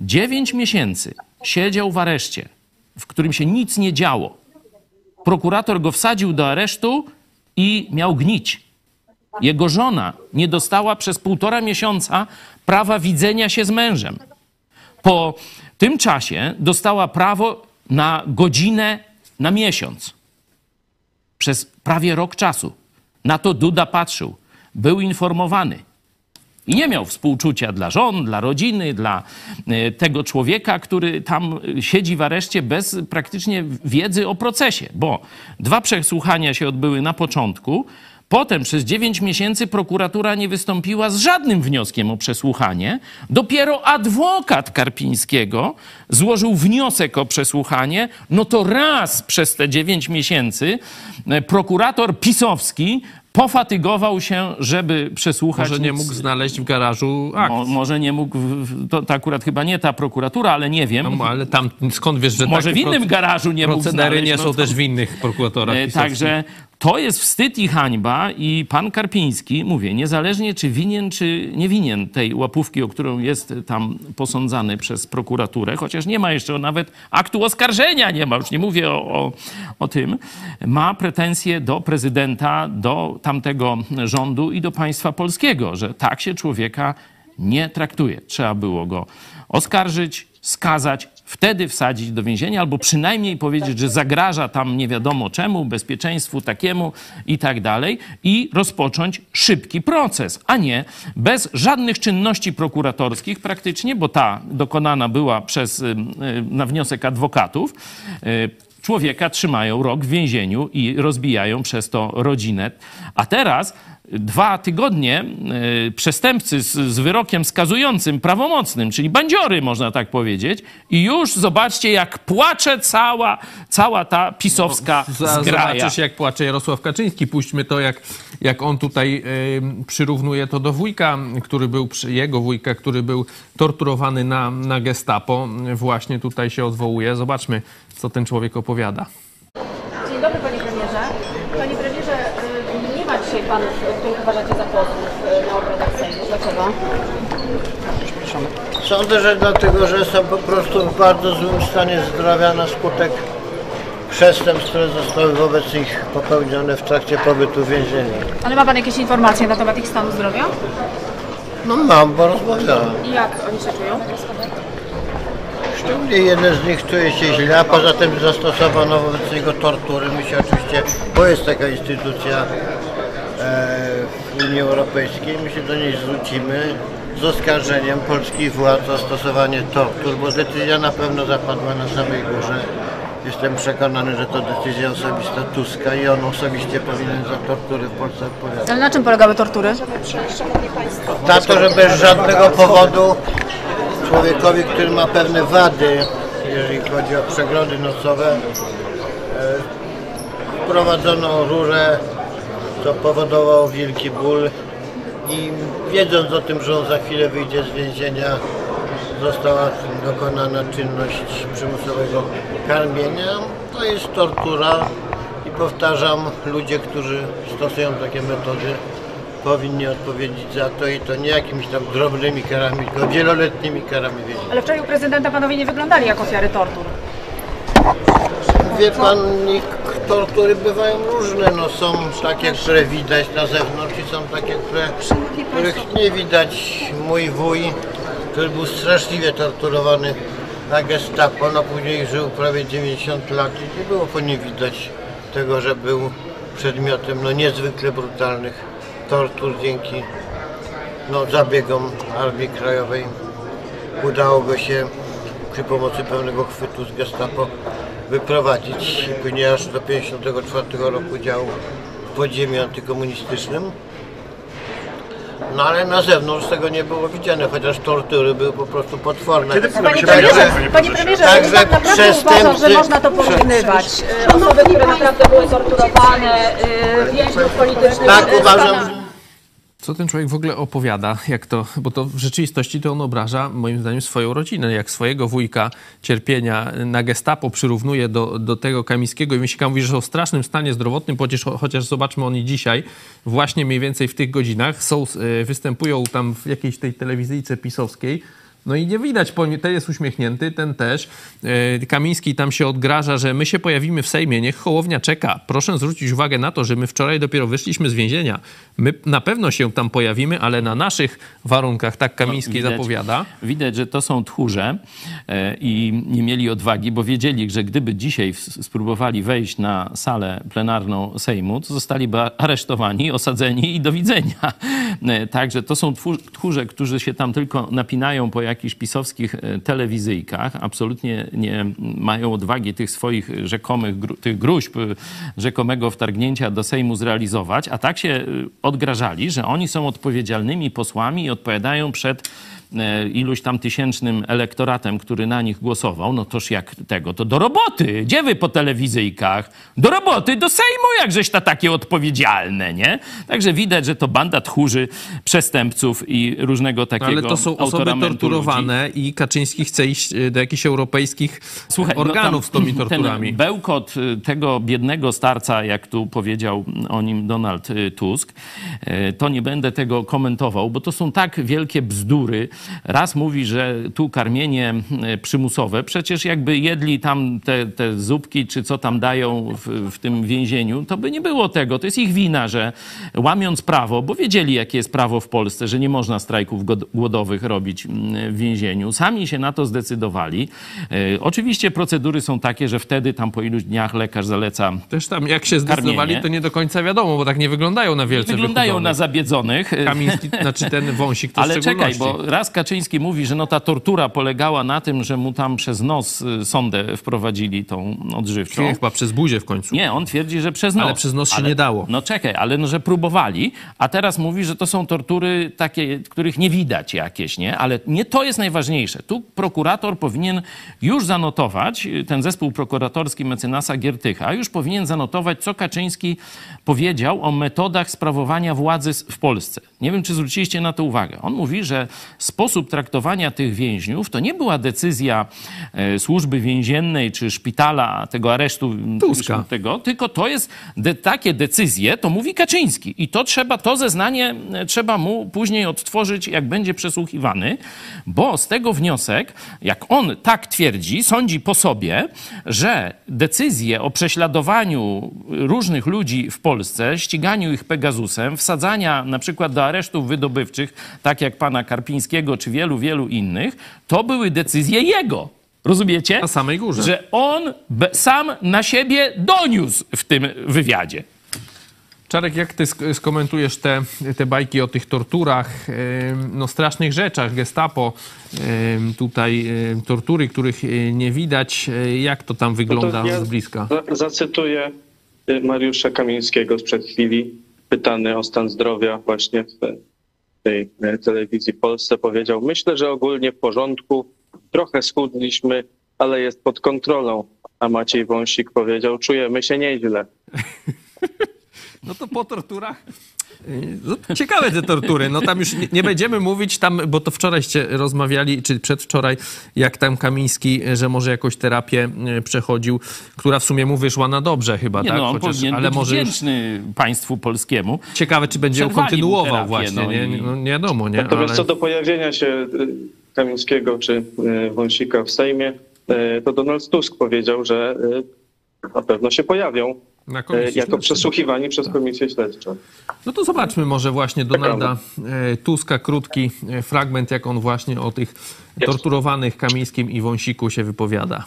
Speaker 3: Dziewięć miesięcy siedział w areszcie, w którym się nic nie działo. Prokurator go wsadził do aresztu i miał gnić. Jego żona nie dostała przez półtora miesiąca prawa widzenia się z mężem. Po tym czasie dostała prawo na godzinę na miesiąc. Przez prawie rok czasu. Na to Duda patrzył. Był informowany. I nie miał współczucia dla żon, dla rodziny, dla e, tego człowieka, który tam e, siedzi w areszcie bez praktycznie wiedzy o procesie, bo dwa przesłuchania się odbyły na początku. Potem przez 9 miesięcy prokuratura nie wystąpiła z żadnym wnioskiem o przesłuchanie. Dopiero adwokat Karpińskiego złożył wniosek o przesłuchanie. No to raz przez te 9 miesięcy e, prokurator pisowski pofatygował się, żeby przesłuchać.
Speaker 1: Może nie mógł znaleźć w garażu akt.
Speaker 3: Mo, może nie mógł, to, to akurat chyba nie ta prokuratura, ale nie wiem.
Speaker 1: No, ale tam skąd wiesz, że
Speaker 3: może w innym garażu nie mógł
Speaker 1: procedery
Speaker 3: znaleźć.
Speaker 1: nie
Speaker 3: no
Speaker 1: są
Speaker 3: to-
Speaker 1: też w innych prokuratorach
Speaker 3: E. Także To jest wstyd i hańba i pan Karpiński, mówię, niezależnie czy winien, czy nie winien tej łapówki, o którą jest tam posądzany przez prokuraturę, chociaż nie ma jeszcze nawet aktu oskarżenia, nie ma, już nie mówię o, o, o tym, ma pretensje do prezydenta, do tamtego rządu i do państwa polskiego, że tak się człowieka nie traktuje. Trzeba było go oskarżyć, skazać, wtedy wsadzić do więzienia, albo przynajmniej powiedzieć, że zagraża tam nie wiadomo czemu, bezpieczeństwu takiemu i tak dalej, i rozpocząć szybki proces, a nie bez żadnych czynności prokuratorskich praktycznie, bo ta dokonana była przez, y, y, na wniosek adwokatów. y, Człowieka trzymają rok w więzieniu i rozbijają przez to rodzinę. A teraz dwa tygodnie y, przestępcy z, z wyrokiem skazującym, prawomocnym, czyli bandziory, można tak powiedzieć, i już zobaczcie, jak płacze cała, cała ta pisowska
Speaker 1: Za-
Speaker 3: zgraja.
Speaker 1: Zobaczysz, jak płacze Jarosław Kaczyński. Puśćmy to, jak, jak on tutaj y, przyrównuje to do wujka, który był, przy- jego wujka, który był torturowany na, na gestapo. Właśnie tutaj się odwołuje. Zobaczmy, co ten człowiek opowiada.
Speaker 8: Dzień dobry. Panie dzisiaj panów, których uważacie za posłów y, na obradach Sejmu. Dlaczego?
Speaker 5: Sądzę, że dlatego, że są po prostu w bardzo złym stanie zdrowia na skutek przestępstw, które zostały wobec nich popełnione w trakcie pobytu w więzieniu.
Speaker 8: Ale ma pan jakieś informacje na temat ich stanu zdrowia?
Speaker 5: No mam, bo rozmawiałem.
Speaker 8: I jak oni się czują?
Speaker 5: Szczególnie jeden z nich czuje się źle, a poza tym zastosowano wobec niego tortury. My się oczywiście, bo jest taka instytucja w Unii Europejskiej, my się do niej zwrócimy z oskarżeniem polskich władz o stosowanie tortur, bo decyzja na pewno zapadła na samej górze. Jestem przekonany, że to decyzja osobista Tuska i on osobiście powinien za tortury w Polsce odpowiadać.
Speaker 8: Ale na czym polegały tortury?
Speaker 5: Na to, że bez żadnego powodu człowiekowi, który ma pewne wady, jeżeli chodzi o przeglądy nocowe, e, wprowadzono rurę, co powodowało wielki ból i wiedząc o tym, że on za chwilę wyjdzie z więzienia, została dokonana czynność przymusowego karmienia. To jest tortura i powtarzam, ludzie, którzy stosują takie metody, powinni odpowiedzieć za to i to nie jakimiś tam drobnymi karami, tylko wieloletnimi karami więzienia.
Speaker 8: Ale wczoraj u prezydenta panowie nie wyglądali jak ofiary tortur.
Speaker 5: Wie pan, ich tortury bywają różne. No, są takie, które widać na zewnątrz i są takie, które, których nie widać. Mój wuj, który był straszliwie torturowany na gestapo, no później żył prawie 90 lat i nie było po nim widać tego, że był przedmiotem no, niezwykle brutalnych tortur dzięki no, zabiegom Armii Krajowej. Udało go się przy pomocy pełnego chwytu z gestapo wyprowadzić i później aż do 1954 roku działał w podziemiu antykomunistycznym. No ale na zewnątrz tego nie było widziane, chociaż tortury były po prostu potworne.
Speaker 8: Panie premierze, panie premierze,
Speaker 5: Także
Speaker 8: pan naprawdę
Speaker 5: przestępcy-
Speaker 8: uważa, że można to porównywać? Osoby, które naprawdę były torturowane, y, więźniów politycznych.
Speaker 5: Tak
Speaker 8: y,
Speaker 5: uważam,
Speaker 1: Co ten człowiek w ogóle opowiada, jak to, bo to w rzeczywistości to on obraża, moim zdaniem, swoją rodzinę. Jak swojego wujka cierpienia na gestapo przyrównuje do, do tego Kamińskiego i Myślika mówi, że są w strasznym stanie zdrowotnym, chociaż, chociaż zobaczmy oni dzisiaj, właśnie mniej więcej w tych godzinach, są, e, występują tam w jakiejś tej telewizyjce pisowskiej, no i nie widać, ten jest uśmiechnięty, ten też. E, Kamiński tam się odgraża, że my się pojawimy w Sejmie, niech Hołownia czeka. Proszę zwrócić uwagę na to, że my wczoraj dopiero wyszliśmy z więzienia. My na pewno się tam pojawimy, ale na naszych warunkach, tak Kamiński
Speaker 3: Widać-
Speaker 1: zapowiada.
Speaker 3: Widać, że to są tchórze e, i nie mieli odwagi, bo wiedzieli, że gdyby dzisiaj spróbowali wejść na salę plenarną Sejmu, to zostaliby aresztowani, osadzeni i do widzenia. E, Także to są tchórze, którzy się tam tylko napinają po jakichś pisowskich e, telewizyjkach, absolutnie nie mają odwagi tych swoich rzekomych, tych gruźb, e, rzekomego wtargnięcia do Sejmu zrealizować, a tak się e, odgrażali, że oni są odpowiedzialnymi posłami i odpowiadają przed iluś tam tysięcznym elektoratem, który na nich głosował, no toż jak tego, to do roboty. Gdzie wy po telewizyjkach? Do roboty, do Sejmu, jakżeś ta takie odpowiedzialne, nie? Także widać, że to banda tchórzy, przestępców i różnego takiego
Speaker 1: Ale to są osoby torturowane i Kaczyński chce iść e, do jakichś europejskich
Speaker 3: Słuchaj, no
Speaker 1: organów
Speaker 3: tam
Speaker 1: z tymi torturami.
Speaker 3: Ten bełkot y, tego biednego starca, jak tu powiedział o nim Donald Tusk, to nie będę tego komentował, bo to są tak wielkie bzdury. Raz mówi, że tu karmienie przymusowe, przecież jakby jedli tam te, te zupki, czy co tam dają w, w tym więzieniu, to by nie było tego. To jest ich wina, że łamiąc prawo, bo wiedzieli, jakie jest prawo w Polsce, że nie można strajków głodowych robić w więzieniu. Sami się na to zdecydowali. E, Oczywiście procedury są takie, że wtedy tam po iluś dniach lekarz zaleca
Speaker 1: Też tam jak się zdecydowali,
Speaker 3: Karmienie.
Speaker 1: to nie do końca wiadomo, bo tak nie wyglądają na wielce
Speaker 3: wyglądają na zabiedzonych.
Speaker 1: Kamiński, znaczy ten wąsik to
Speaker 3: Ale czekaj, bo raz Kaczyński mówi, że no ta tortura polegała na tym, że mu tam przez nos y, sondę wprowadzili tą odżywczą.
Speaker 1: Nie, chyba przez buzię w końcu.
Speaker 3: Nie, on twierdzi, że przez nos.
Speaker 1: Ale przez nos się nie dało.
Speaker 3: No czekaj, ale no, że próbowali, a teraz mówi, że to są tortury takie, których nie widać jakieś, nie? Ale nie to jest najważniejsze. Tu prokurator powinien już zanotować, ten zespół prokuratorski mecenasa Giertycha, już powinien zanotować, co Kaczyński powiedział o metodach sprawowania władzy w Polsce. Nie wiem, czy zwróciliście na to uwagę. On mówi, że sposób traktowania tych więźniów to nie była decyzja e, służby więziennej czy szpitala, tego aresztu
Speaker 1: Tuska.
Speaker 3: tego, tylko to jest de, takie decyzje, to mówi Kaczyński. I to trzeba, to zeznanie e, trzeba mu później odtworzyć, jak będzie przesłuchiwany, bo z tego wniosek, jak on tak twierdzi, sądzi po sobie, że decyzje o prześladowaniu różnych ludzi w Polsce, ściganiu ich Pegasusem, wsadzania na przykład do aresztów wydobywczych, tak jak pana Karpińskiego czy wielu, wielu innych, to były decyzje jego. Rozumiecie?
Speaker 1: Na samej górze.
Speaker 3: Że on sam na siebie doniósł w tym wywiadzie.
Speaker 1: Czarek, jak ty sk- skomentujesz te, te bajki o tych torturach, no strasznych rzeczach, gestapo, tutaj tortury, których e, nie widać, e, jak to tam wygląda
Speaker 4: No to ja
Speaker 1: z bliska?
Speaker 4: za- Zacytuję y, Mariusza Kamińskiego sprzed chwili, pytany o stan zdrowia właśnie w tej e, telewizji Polsce. Powiedział, myślę, że ogólnie w porządku, trochę schudliśmy, ale jest pod kontrolą. A Maciej Wąsik powiedział, czujemy się nieźle.
Speaker 1: No to po torturach. No, ciekawe te tortury. No tam już nie, nie będziemy mówić tam, bo to wczorajście rozmawiali, czy przedwczoraj, jak tam Kamiński, że może jakąś terapię y, przechodził, która w sumie mu wyszła na dobrze chyba,
Speaker 3: Nie,
Speaker 1: tak?
Speaker 3: no, on
Speaker 1: Chociaż,
Speaker 3: powinien
Speaker 1: ale
Speaker 3: być
Speaker 1: może już
Speaker 3: wdzięczny państwu polskiemu.
Speaker 1: ciekawe, czy będzie ją kontynuował
Speaker 3: terapię,
Speaker 1: właśnie.
Speaker 3: no
Speaker 1: nie, no, nie wiadomo, nie?
Speaker 4: Natomiast
Speaker 1: Ale...
Speaker 4: co do pojawienia się y, Kamińskiego czy y, Wąsika w Sejmie, to Donald Tusk powiedział, że na pewno się pojawią jako
Speaker 1: śledczej.
Speaker 4: przesłuchiwani przez komisję śledczą.
Speaker 1: No to zobaczmy może właśnie Donalda e, Tuska, krótki e, fragment, jak on właśnie o tych torturowanych Kamińskim i Wąsiku się wypowiada.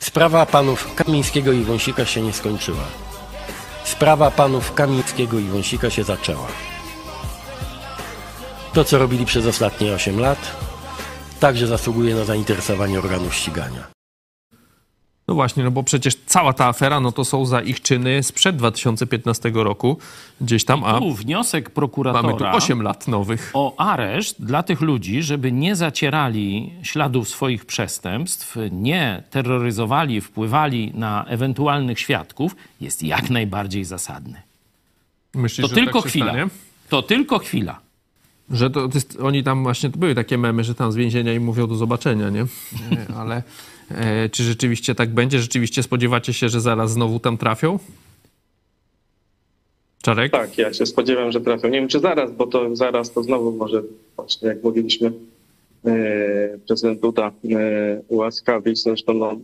Speaker 9: Sprawa panów Kamińskiego i Wąsika się nie skończyła. Sprawa panów Kamińskiego i Wąsika się zaczęła. To, co robili przez ostatnie 8 lat, także zasługuje na zainteresowanie organów ścigania.
Speaker 1: No właśnie, no bo przecież cała ta afera, no to są za ich czyny sprzed 2015 roku, gdzieś tam, a
Speaker 3: Tu wniosek prokuratora
Speaker 1: mamy tu 8 lat nowych.
Speaker 3: o areszt dla tych ludzi, żeby nie zacierali śladów swoich przestępstw, nie terroryzowali, wpływali na ewentualnych świadków, jest jak najbardziej zasadny.
Speaker 1: Myślisz,
Speaker 3: To
Speaker 1: że
Speaker 3: tylko
Speaker 1: tak się
Speaker 3: chwila.
Speaker 1: stanie?
Speaker 3: To tylko chwila.
Speaker 1: Że to, to jest, oni tam właśnie, to były takie memy, że tam z więzienia im mówią do zobaczenia, nie? E, Ale czy rzeczywiście tak będzie? Rzeczywiście spodziewacie się, że zaraz znowu tam trafią? Czarek?
Speaker 4: Tak, ja się spodziewam, że trafią. Nie wiem, czy zaraz, bo to zaraz to znowu może, właśnie jak mówiliśmy, e, prezydent Duda e, ułaskawić. Zresztą no,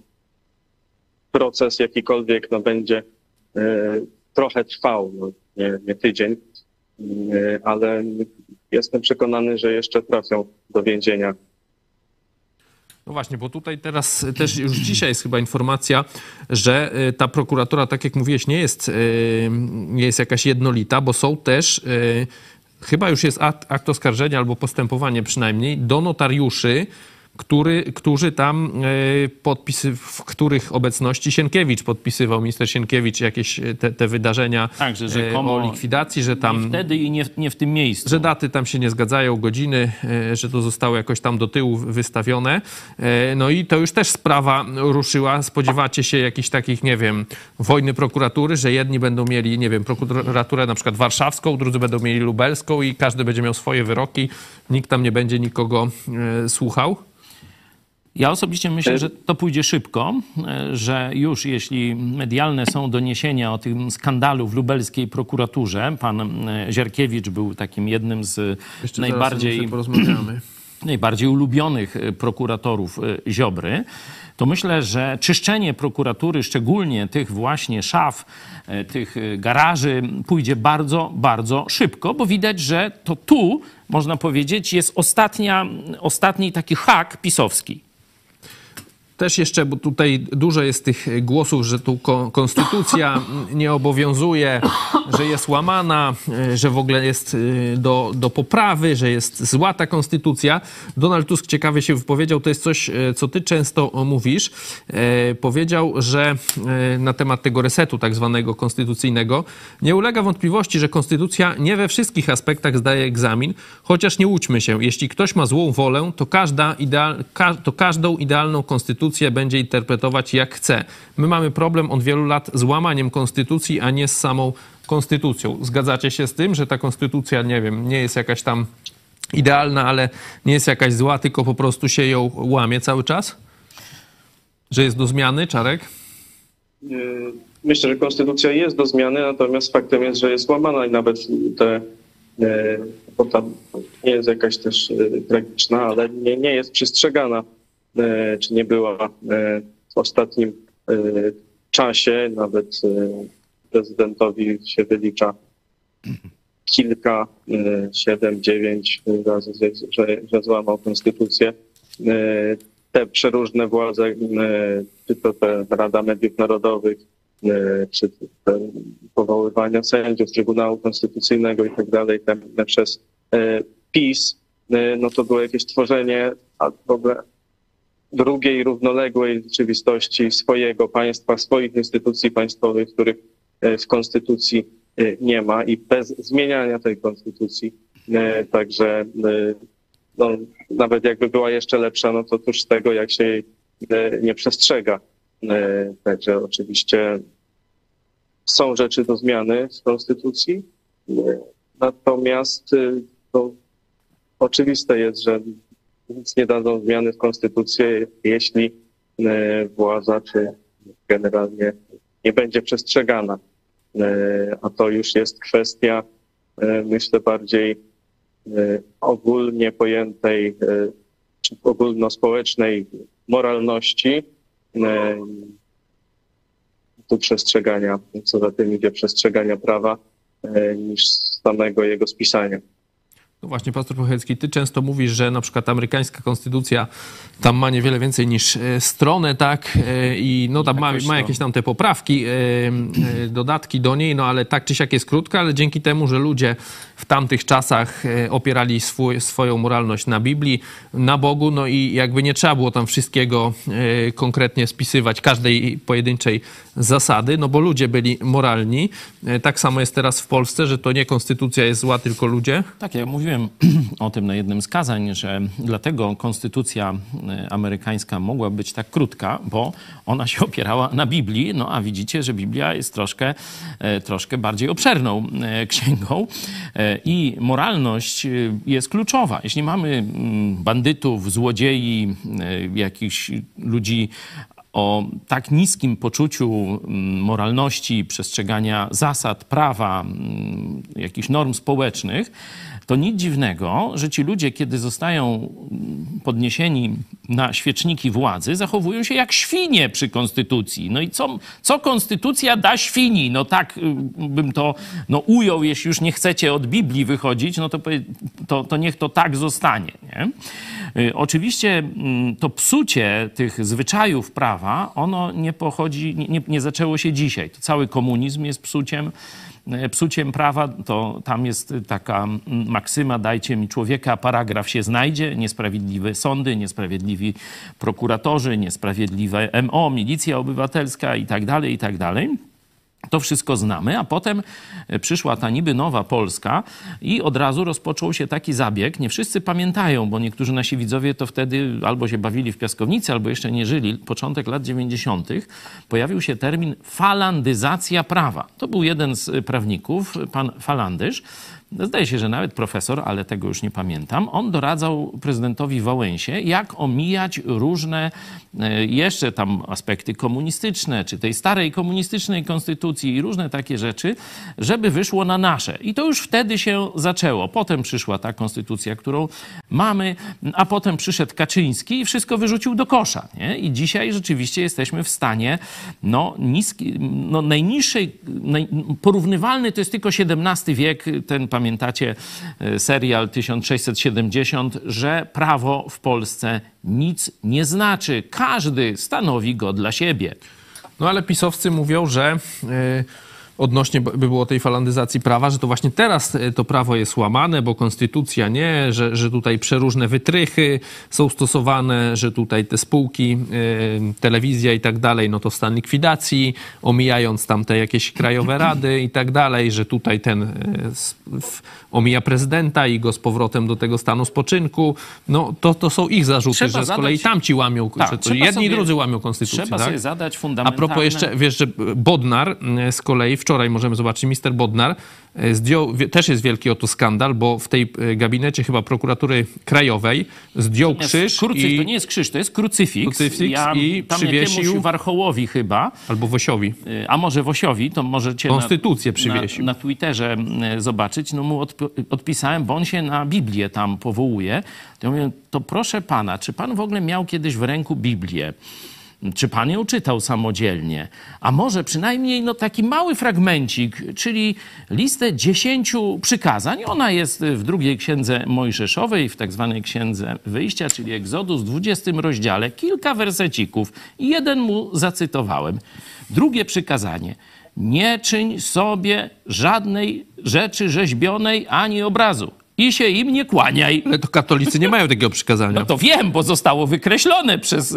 Speaker 4: proces jakikolwiek no, będzie e, trochę trwał, no, nie, nie tydzień, e, ale jestem przekonany, że jeszcze trafią do więzienia.
Speaker 1: No właśnie, bo tutaj teraz też już dzisiaj jest chyba informacja, że y, ta prokuratura, tak jak mówiłeś, nie jest, y, nie jest jakaś jednolita, bo są też, y, chyba już jest akt, akt oskarżenia albo postępowanie przynajmniej, do notariuszy, który, którzy tam e, podpisy, w których obecności Sienkiewicz podpisywał, minister Sienkiewicz, jakieś e, te, te wydarzenia
Speaker 3: Tak, że
Speaker 1: e,
Speaker 3: rzekomo
Speaker 1: o likwidacji, że tam...
Speaker 3: Nie wtedy i nie, w- nie w tym miejscu.
Speaker 1: Że daty tam się nie zgadzają, godziny, że to zostało jakoś tam do tyłu wystawione. No i to już też sprawa ruszyła. Spodziewacie się jakichś takich, nie wiem, wojny prokuratury, że jedni będą mieli, nie wiem, prokuraturę na przykład warszawską, drudzy będą mieli lubelską i każdy będzie miał swoje wyroki. Nikt tam nie będzie nikogo słuchał.
Speaker 3: Ja osobiście myślę, że to pójdzie szybko, e, że już jeśli medialne są doniesienia o tym skandalu w lubelskiej prokuraturze, pan e, Zierkiewicz był takim jednym z
Speaker 1: Jeszcze
Speaker 3: najbardziej najbardziej ulubionych e, prokuratorów e, Ziobry, to myślę, że czyszczenie prokuratury, szczególnie tych właśnie szaf, e, tych e, garaży, pójdzie bardzo, bardzo szybko, bo widać, że to tu, można powiedzieć, jest ostatnia, ostatni taki hak pisowski.
Speaker 1: Też jeszcze, bo tutaj dużo jest tych głosów, że tu ko- konstytucja nie obowiązuje, że jest łamana, e, że w ogóle jest e, do, do poprawy, że jest zła ta konstytucja. Donald Tusk ciekawie się wypowiedział, to jest coś, e, co ty często mówisz. Powiedział, że na temat tego resetu tak zwanego konstytucyjnego nie ulega wątpliwości, że konstytucja nie we wszystkich aspektach zdaje egzamin, chociaż nie łudźmy się, jeśli ktoś ma złą wolę, to, każda ideal, to każdą idealną konstytucję będzie interpretować jak chce. My mamy problem od wielu lat z łamaniem konstytucji, a nie z samą konstytucją. Zgadzacie się z tym, że ta konstytucja, nie wiem, nie jest jakaś tam idealna, ale nie jest jakaś zła, tylko po prostu się ją łamie cały czas? Że jest do zmiany, Czarek?
Speaker 4: Yy, Myślę, że konstytucja jest do zmiany, natomiast faktem jest, że jest łamana i nawet te, e, bo tam nie jest jakaś też e, tragiczna, ale nie, nie jest przestrzegana, czy nie była e, w ostatnim e, czasie. Nawet e, prezydentowi się wylicza kilka, e, siedem, dziewięć razy, że, że złamał konstytucję. E, Te przeróżne władze, e, czy to te Rada Mediów Narodowych, e, czy te powoływania sędziów Trybunału Konstytucyjnego i tak dalej, przez e, PiS, e, no to było jakieś tworzenie w ogóle drugiej, równoległej rzeczywistości swojego państwa, swoich instytucji państwowych, których e, w konstytucji e, nie ma i bez zmieniania tej konstytucji. e, Także no, nawet jakby była jeszcze lepsza, no to cóż z tego, jak się jej nie przestrzega. Także oczywiście są rzeczy do zmiany w konstytucji, natomiast to oczywiste jest, że nic nie dadzą zmiany w konstytucji, jeśli e, władza czy generalnie nie będzie przestrzegana. E, A to już jest kwestia, e, myślę, bardziej ogólnie pojętej, czy ogólnospołecznej moralności, tu przestrzegania, co za tym idzie przestrzegania prawa, niż samego jego spisania.
Speaker 1: No właśnie, pastor Pochecki, ty często mówisz, że na przykład amerykańska konstytucja tam ma niewiele więcej niż e, stronę, tak? E, I no tam ma, ma
Speaker 3: to-
Speaker 1: jakieś tam te poprawki, e, dodatki do niej, no ale tak czy siak jest krótka, ale dzięki temu, że ludzie w tamtych czasach opierali swój, swoją moralność na Biblii, na Bogu, no i jakby nie trzeba było tam wszystkiego konkretnie spisywać, każdej pojedynczej zasady, no bo ludzie byli moralni. Tak samo jest teraz w Polsce, że to nie konstytucja jest zła, tylko ludzie.
Speaker 3: Tak, ja mówiłem o tym na jednym z kazań, że dlatego konstytucja e, amerykańska mogła być tak krótka, bo ona się opierała na Biblii, no a widzicie, że Biblia jest troszkę, e, troszkę bardziej obszerną e, księgą i moralność jest kluczowa. Jeśli mamy mm, bandytów, złodziei, jakichś ludzi o tak niskim poczuciu mm, moralności, przestrzegania zasad, prawa, mm, jakichś norm społecznych, to nic dziwnego, że ci ludzie, kiedy zostają podniesieni na świeczniki władzy, zachowują się jak świnie przy konstytucji. No i co, co konstytucja da świni? No tak y, bym to no, ujął, jeśli już nie chcecie od Biblii wychodzić, no to, to, to niech to tak zostanie. Nie? Y, Oczywiście mm, to psucie tych zwyczajów prawa, ono nie pochodzi, nie, nie, zaczęło się dzisiaj. To cały komunizm jest psuciem psuciem prawa, to tam jest taka mm, maksyma, dajcie mi człowieka, paragraf się znajdzie, niesprawiedliwe sądy, niesprawiedliwi prokuratorzy, niesprawiedliwe MO, milicja obywatelska i tak dalej, i tak dalej. To wszystko znamy, a potem e, przyszła ta niby nowa Polska i od razu rozpoczął się taki zabieg. Nie wszyscy pamiętają, bo niektórzy nasi widzowie to wtedy albo się bawili w piaskownicy, albo jeszcze nie żyli. Początek lat 90. pojawił się termin falandyzacja prawa. To był jeden z prawników, pan Falandysz. Zdaje się, że nawet profesor, ale tego już nie pamiętam. On doradzał prezydentowi Wałęsie, jak omijać różne e, jeszcze tam aspekty komunistyczne, czy tej starej komunistycznej konstytucji i różne takie rzeczy, żeby wyszło na nasze. I to już wtedy się zaczęło. Potem przyszła ta konstytucja, którą mamy, a potem przyszedł Kaczyński i wszystko wyrzucił do kosza. Nie? I dzisiaj rzeczywiście jesteśmy w stanie no, niski, no najniższej, naj, porównywalny to jest tylko XVII wiek, ten pamiętacie e, serial 1670, że prawo w Polsce nic nie znaczy. Każdy stanowi go dla siebie.
Speaker 1: No ale pisowcy mówią, że e, odnośnie by było tej falandyzacji prawa, że to właśnie teraz e, to prawo jest łamane, bo konstytucja nie, że, że tutaj przeróżne wytrychy są stosowane, że tutaj te spółki, e, telewizja i tak dalej, no to stan likwidacji, omijając tam te jakieś krajowe rady i tak dalej, że tutaj ten e, w- omija prezydenta i go z powrotem do tego stanu spoczynku. No to, to są ich zarzuty,
Speaker 3: Trzeba
Speaker 1: że z kolei
Speaker 3: zadać-
Speaker 1: tamci łamią,
Speaker 3: Tak,
Speaker 1: że to jedni
Speaker 3: sobie-
Speaker 1: i drudzy łamią konstytucję.
Speaker 3: Trzeba
Speaker 1: tak?
Speaker 3: sobie zadać
Speaker 1: A
Speaker 3: fundamentalne...
Speaker 1: propos jeszcze, wiesz, że Bodnar z kolei, wczoraj możemy zobaczyć, mister Bodnar e, zdjął, też jest wielki oto skandal, bo w tej e, gabinecie chyba prokuratury krajowej zdjął
Speaker 3: Natomiast
Speaker 1: krzyż
Speaker 3: krucyf,
Speaker 1: i,
Speaker 3: To nie jest krzyż, to jest krucyfiks.
Speaker 1: Krucyfiks
Speaker 3: ja
Speaker 1: i
Speaker 3: tam
Speaker 1: przywiesił-
Speaker 3: warchołowi chyba,
Speaker 1: albo Wosiowi.
Speaker 3: y, a może Wosiowi, to możecie
Speaker 1: Konstytucję
Speaker 3: na,
Speaker 1: przywiesił.
Speaker 3: Na, na Twitterze zobaczyć. No mu odp- odpisałem, bo on się na Biblię tam powołuje. To ja mówię, to proszę pana, czy pan w ogóle miał kiedyś w ręku Biblię? Czy pan ją czytał samodzielnie? A może przynajmniej no, taki mały fragmencik, czyli listę dziesięciu przykazań. Ona jest w drugiej księdze Mojżeszowej, w tak zwanej księdze wyjścia, czyli Egzodus, w 20 rozdziale, kilka wersecików. Jeden mu zacytowałem. Drugie przykazanie. Nie czyń sobie żadnej rzeczy rzeźbionej ani obrazu. I się im nie kłaniaj.
Speaker 1: Ale to katolicy nie mają takiego przykazania.
Speaker 3: No to wiem, bo zostało wykreślone przez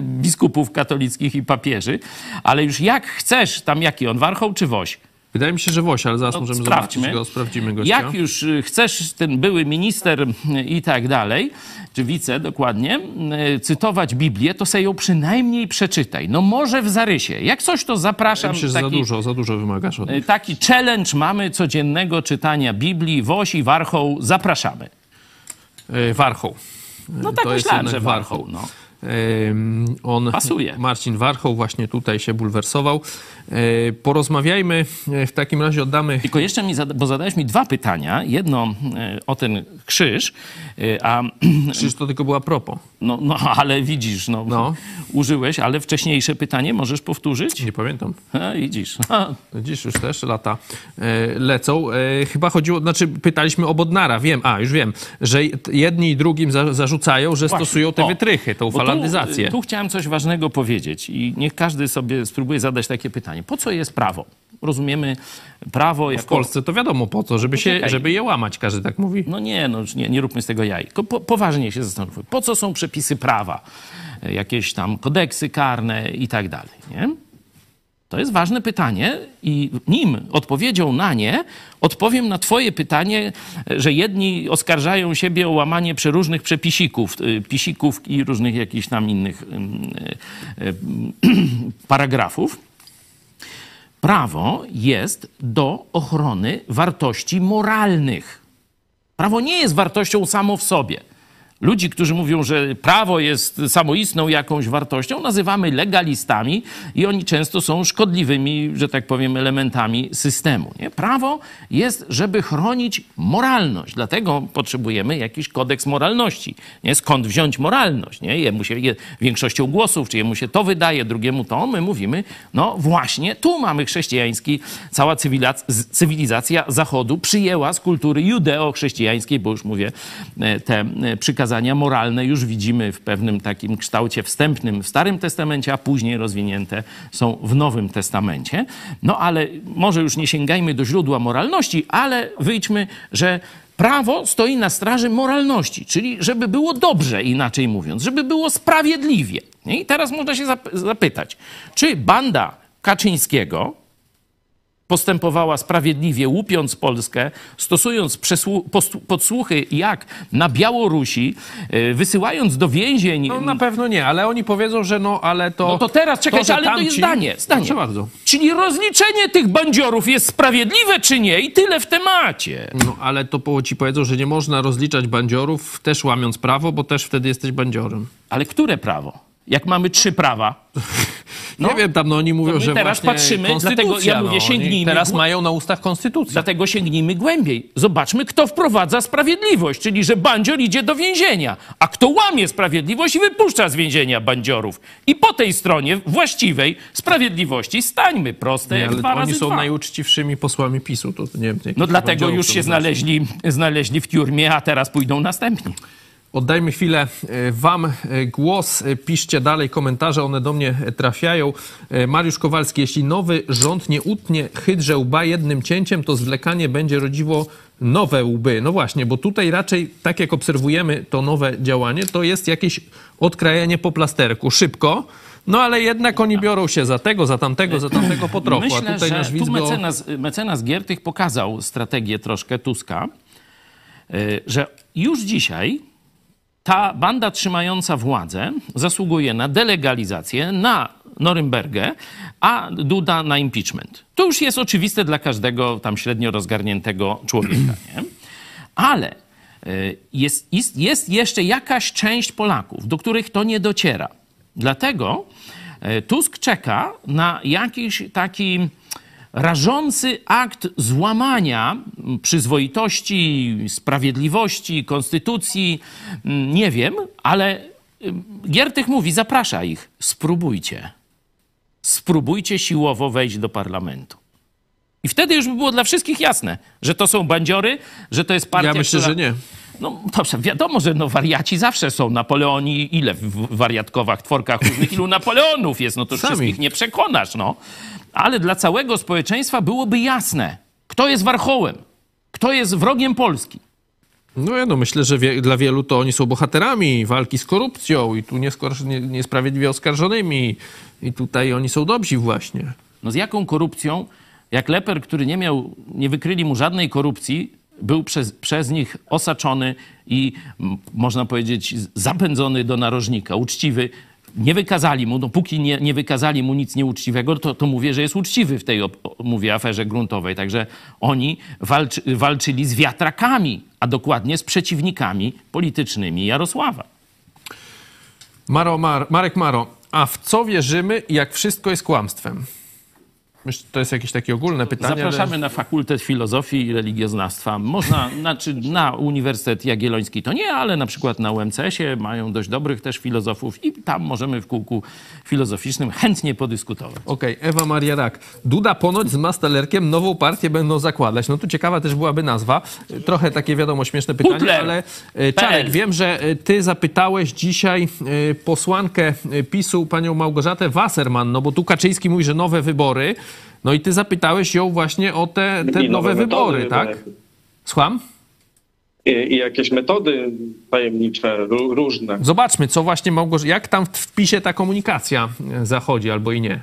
Speaker 3: biskupów katolickich i papieży, ale już jak chcesz, tam jaki on, warchoł czy woś?
Speaker 1: Wydaje mi się, że Woś, ale zaraz
Speaker 3: No,
Speaker 1: możemy
Speaker 3: sprawdźmy.
Speaker 1: zobaczyć go, sprawdzimy gościa.
Speaker 3: Jak już y, chcesz, ten były minister y, i tak dalej, czy wice dokładnie, y, cytować Biblię, to sobie ją przynajmniej przeczytaj. No może w zarysie. Jak coś, to zapraszam.
Speaker 1: się, że za
Speaker 3: taki,
Speaker 1: dużo, za dużo wymagasz od nich.
Speaker 3: taki challenge mamy codziennego czytania Biblii. Woś i warchoł zapraszamy.
Speaker 1: E, Warchoł.
Speaker 3: No tak
Speaker 1: To
Speaker 3: myślałem, że warchoł. No.
Speaker 1: On,
Speaker 3: Pasuje.
Speaker 1: Marcin Warchoł właśnie tutaj się bulwersował. E, Porozmawiajmy, e, w takim razie oddamy...
Speaker 3: Tylko jeszcze mi, zada- bo zadałeś mi dwa pytania. Jedno e, o ten krzyż, a
Speaker 1: Przecież to tylko była propos.
Speaker 3: no, no ale widzisz, no,
Speaker 1: No.
Speaker 3: użyłeś, ale wcześniejsze pytanie możesz powtórzyć?
Speaker 1: Nie pamiętam.
Speaker 3: A, widzisz. A,
Speaker 1: Dziś już też lata lecą. Chyba chodziło, znaczy pytaliśmy o Bodnara, wiem, a już wiem, że jedni i drugim za, zarzucają, że
Speaker 3: Właśnie.
Speaker 1: stosują te
Speaker 3: O.
Speaker 1: wytrychy, tą
Speaker 3: Bo
Speaker 1: falandyzację.
Speaker 3: Tu, tu chciałem coś ważnego powiedzieć i niech każdy sobie spróbuje zadać takie pytanie. Po co jest prawo? Rozumiemy prawo
Speaker 1: W
Speaker 3: jako...
Speaker 1: Polsce to wiadomo po co, żeby, się, żeby je łamać, każdy tak mówi.
Speaker 3: No nie, no nie, nie róbmy z tego jaj. Po, poważnie się zastanówmy. Po co są przepisy prawa? E, Jakieś tam kodeksy karne i tak dalej, nie? To jest ważne pytanie i nim odpowiedzią na nie, odpowiem na twoje pytanie, że jedni oskarżają siebie o łamanie przeróżnych przepisików, y, pisików i różnych jakichś tam innych y, y, paragrafów. Prawo jest do ochrony wartości moralnych. Prawo nie jest wartością samo w sobie. Ludzi, którzy mówią, że prawo jest samoistną jakąś wartością, nazywamy legalistami i oni często są szkodliwymi, że tak powiem, elementami systemu. Nie? Prawo jest, żeby chronić moralność. Dlatego potrzebujemy jakiś kodeks moralności. Nie? Skąd wziąć moralność? Nie? Jemu się je, większością głosów, czy jemu się to wydaje, drugiemu to. My mówimy, no właśnie, tu mamy chrześcijański, cała cywilizacja, Zachodu przyjęła z kultury judeo-chrześcijańskiej, bo już mówię, e, te e, przykazania przykazania moralne już widzimy w pewnym takim kształcie wstępnym w Starym Testamencie, a później rozwinięte są w Nowym Testamencie. No ale może już nie sięgajmy do źródła moralności, ale wyjdźmy, że prawo stoi na straży moralności, czyli żeby było dobrze, inaczej mówiąc, żeby było sprawiedliwie. I teraz można się zapytać, czy banda Kaczyńskiego, postępowała sprawiedliwie, łupiąc Polskę, stosując podsłuchy jak na Białorusi, yy, wysyłając do więzień.
Speaker 1: No na pewno nie, ale oni powiedzą, że no ale to...
Speaker 3: No to teraz czekajcie, to, ale tamci... to jest zdanie. zdanie.
Speaker 1: Proszę bardzo.
Speaker 3: Czyli rozliczenie tych bandziorów jest sprawiedliwe czy nie i tyle w temacie.
Speaker 1: No ale to ci powiedzą, że nie można rozliczać bandziorów też łamiąc prawo, bo też wtedy jesteś bandziorem.
Speaker 3: Ale które prawo? Jak mamy trzy prawa.
Speaker 1: No, nie wiem, tam no, oni mówią, że
Speaker 3: teraz patrzymy, dlatego ja mówię,
Speaker 1: no,
Speaker 3: sięgnijmy.
Speaker 1: Teraz mają na ustach konstytucję.
Speaker 3: Dlatego sięgnijmy głębiej. Zobaczmy, kto wprowadza sprawiedliwość, czyli że bandzior idzie do więzienia, a kto łamie sprawiedliwość i wypuszcza z więzienia bandziorów. I po tej stronie właściwej sprawiedliwości stańmy proste nie, jak dwa
Speaker 1: oni
Speaker 3: razy
Speaker 1: są
Speaker 3: dwa.
Speaker 1: najuczciwszymi posłami PiSu. To nie wiem,
Speaker 3: no dlatego już się znaleźli, znaleźli w tiurmie, a teraz pójdą następni.
Speaker 1: Oddajmy chwilę e, Wam e, głos. E, piszcie dalej komentarze, one do mnie trafiają. Mariusz Kowalski, jeśli nowy rząd nie utnie hydrze łba jednym cięciem, to zwlekanie będzie rodziło nowe łby. No właśnie, bo tutaj raczej, tak jak obserwujemy to nowe działanie, to jest jakieś odkrajanie po plasterku, szybko. No ale jednak oni biorą się za tego, za tamtego, za tamtego po trochu.
Speaker 3: Myślę,
Speaker 1: A tutaj
Speaker 3: że
Speaker 1: nasz
Speaker 3: tu
Speaker 1: Wizgo...
Speaker 3: mecenas, mecenas Giertych pokazał strategię troszkę Tuska, że już dzisiaj ta banda trzymająca władzę zasługuje na delegalizację, na Norymbergę, a Duda na impeachment. To już jest oczywiste dla każdego tam średnio rozgarniętego człowieka. Ale y, jest, jest, jest jeszcze jakaś część Polaków, do których to nie dociera. Dlatego y, Tusk czeka na jakiś taki rażący akt złamania przyzwoitości, sprawiedliwości, konstytucji, mm, nie wiem, ale Giertych mówi, zaprasza ich, spróbujcie. Spróbujcie siłowo wejść do parlamentu. I wtedy już by było dla wszystkich jasne, że to są bandziory, że to jest partia,
Speaker 1: Ja myślę,
Speaker 3: która...
Speaker 1: że nie.
Speaker 3: No dobrze, wiadomo, że no, wariaci zawsze są. Napoleoni, ile w wariatkowach, tworkach różnych, ilu Napoleonów jest, no to
Speaker 1: Sami.
Speaker 3: wszystkich nie przekonasz, no ale dla całego społeczeństwa byłoby jasne, kto jest warchołem, kto jest wrogiem Polski.
Speaker 1: No ja no, myślę, że wie, dla wielu to oni są bohaterami walki z korupcją i tu nieskor- nie, niesprawiedliwie oskarżonymi i tutaj oni są dobrzy właśnie.
Speaker 3: No z jaką korupcją? Jak Leper, który nie miał, nie wykryli mu żadnej korupcji, był przez, przez nich osaczony i można powiedzieć zapędzony do narożnika, uczciwy, nie wykazali mu, dopóki nie, nie wykazali mu nic nieuczciwego, to, to mówię, że jest uczciwy w tej, mówię, aferze gruntowej. Także oni walczy, walczyli z wiatrakami, a dokładnie z przeciwnikami politycznymi Jarosława.
Speaker 1: Maro, Mar, Marek Maro, a w co wierzymy, jak wszystko jest kłamstwem? Myślę, to jest jakieś takie ogólne pytanie.
Speaker 3: Zapraszamy ale... na Fakultet Filozofii i Religioznawstwa. Można, znaczy na Uniwersytet Jagielloński to nie, ale na przykład na UMCS-ie mają dość dobrych też filozofów i tam możemy w kółku filozoficznym chętnie podyskutować.
Speaker 1: Okej, okay. Ewa Maria Rak. Duda ponoć z Mastalerkiem nową partię będą zakładać. No tu ciekawa też byłaby nazwa. Trochę takie wiadomo śmieszne pytanie,
Speaker 3: Putler.
Speaker 1: ale e, Czarek, wiem, że e, ty zapytałeś dzisiaj e, posłankę PiSu, panią Małgorzatę Wasserman, no bo tu Kaczyński mówi, że nowe wybory. No i ty zapytałeś ją właśnie o te, te nowe, nowe wybory, tak? Słucham?
Speaker 4: I, I, jakieś metody tajemnicze, różne.
Speaker 1: Zobaczmy, co właśnie Małgorzata, jak tam w PiSie ta komunikacja e, zachodzi albo i nie.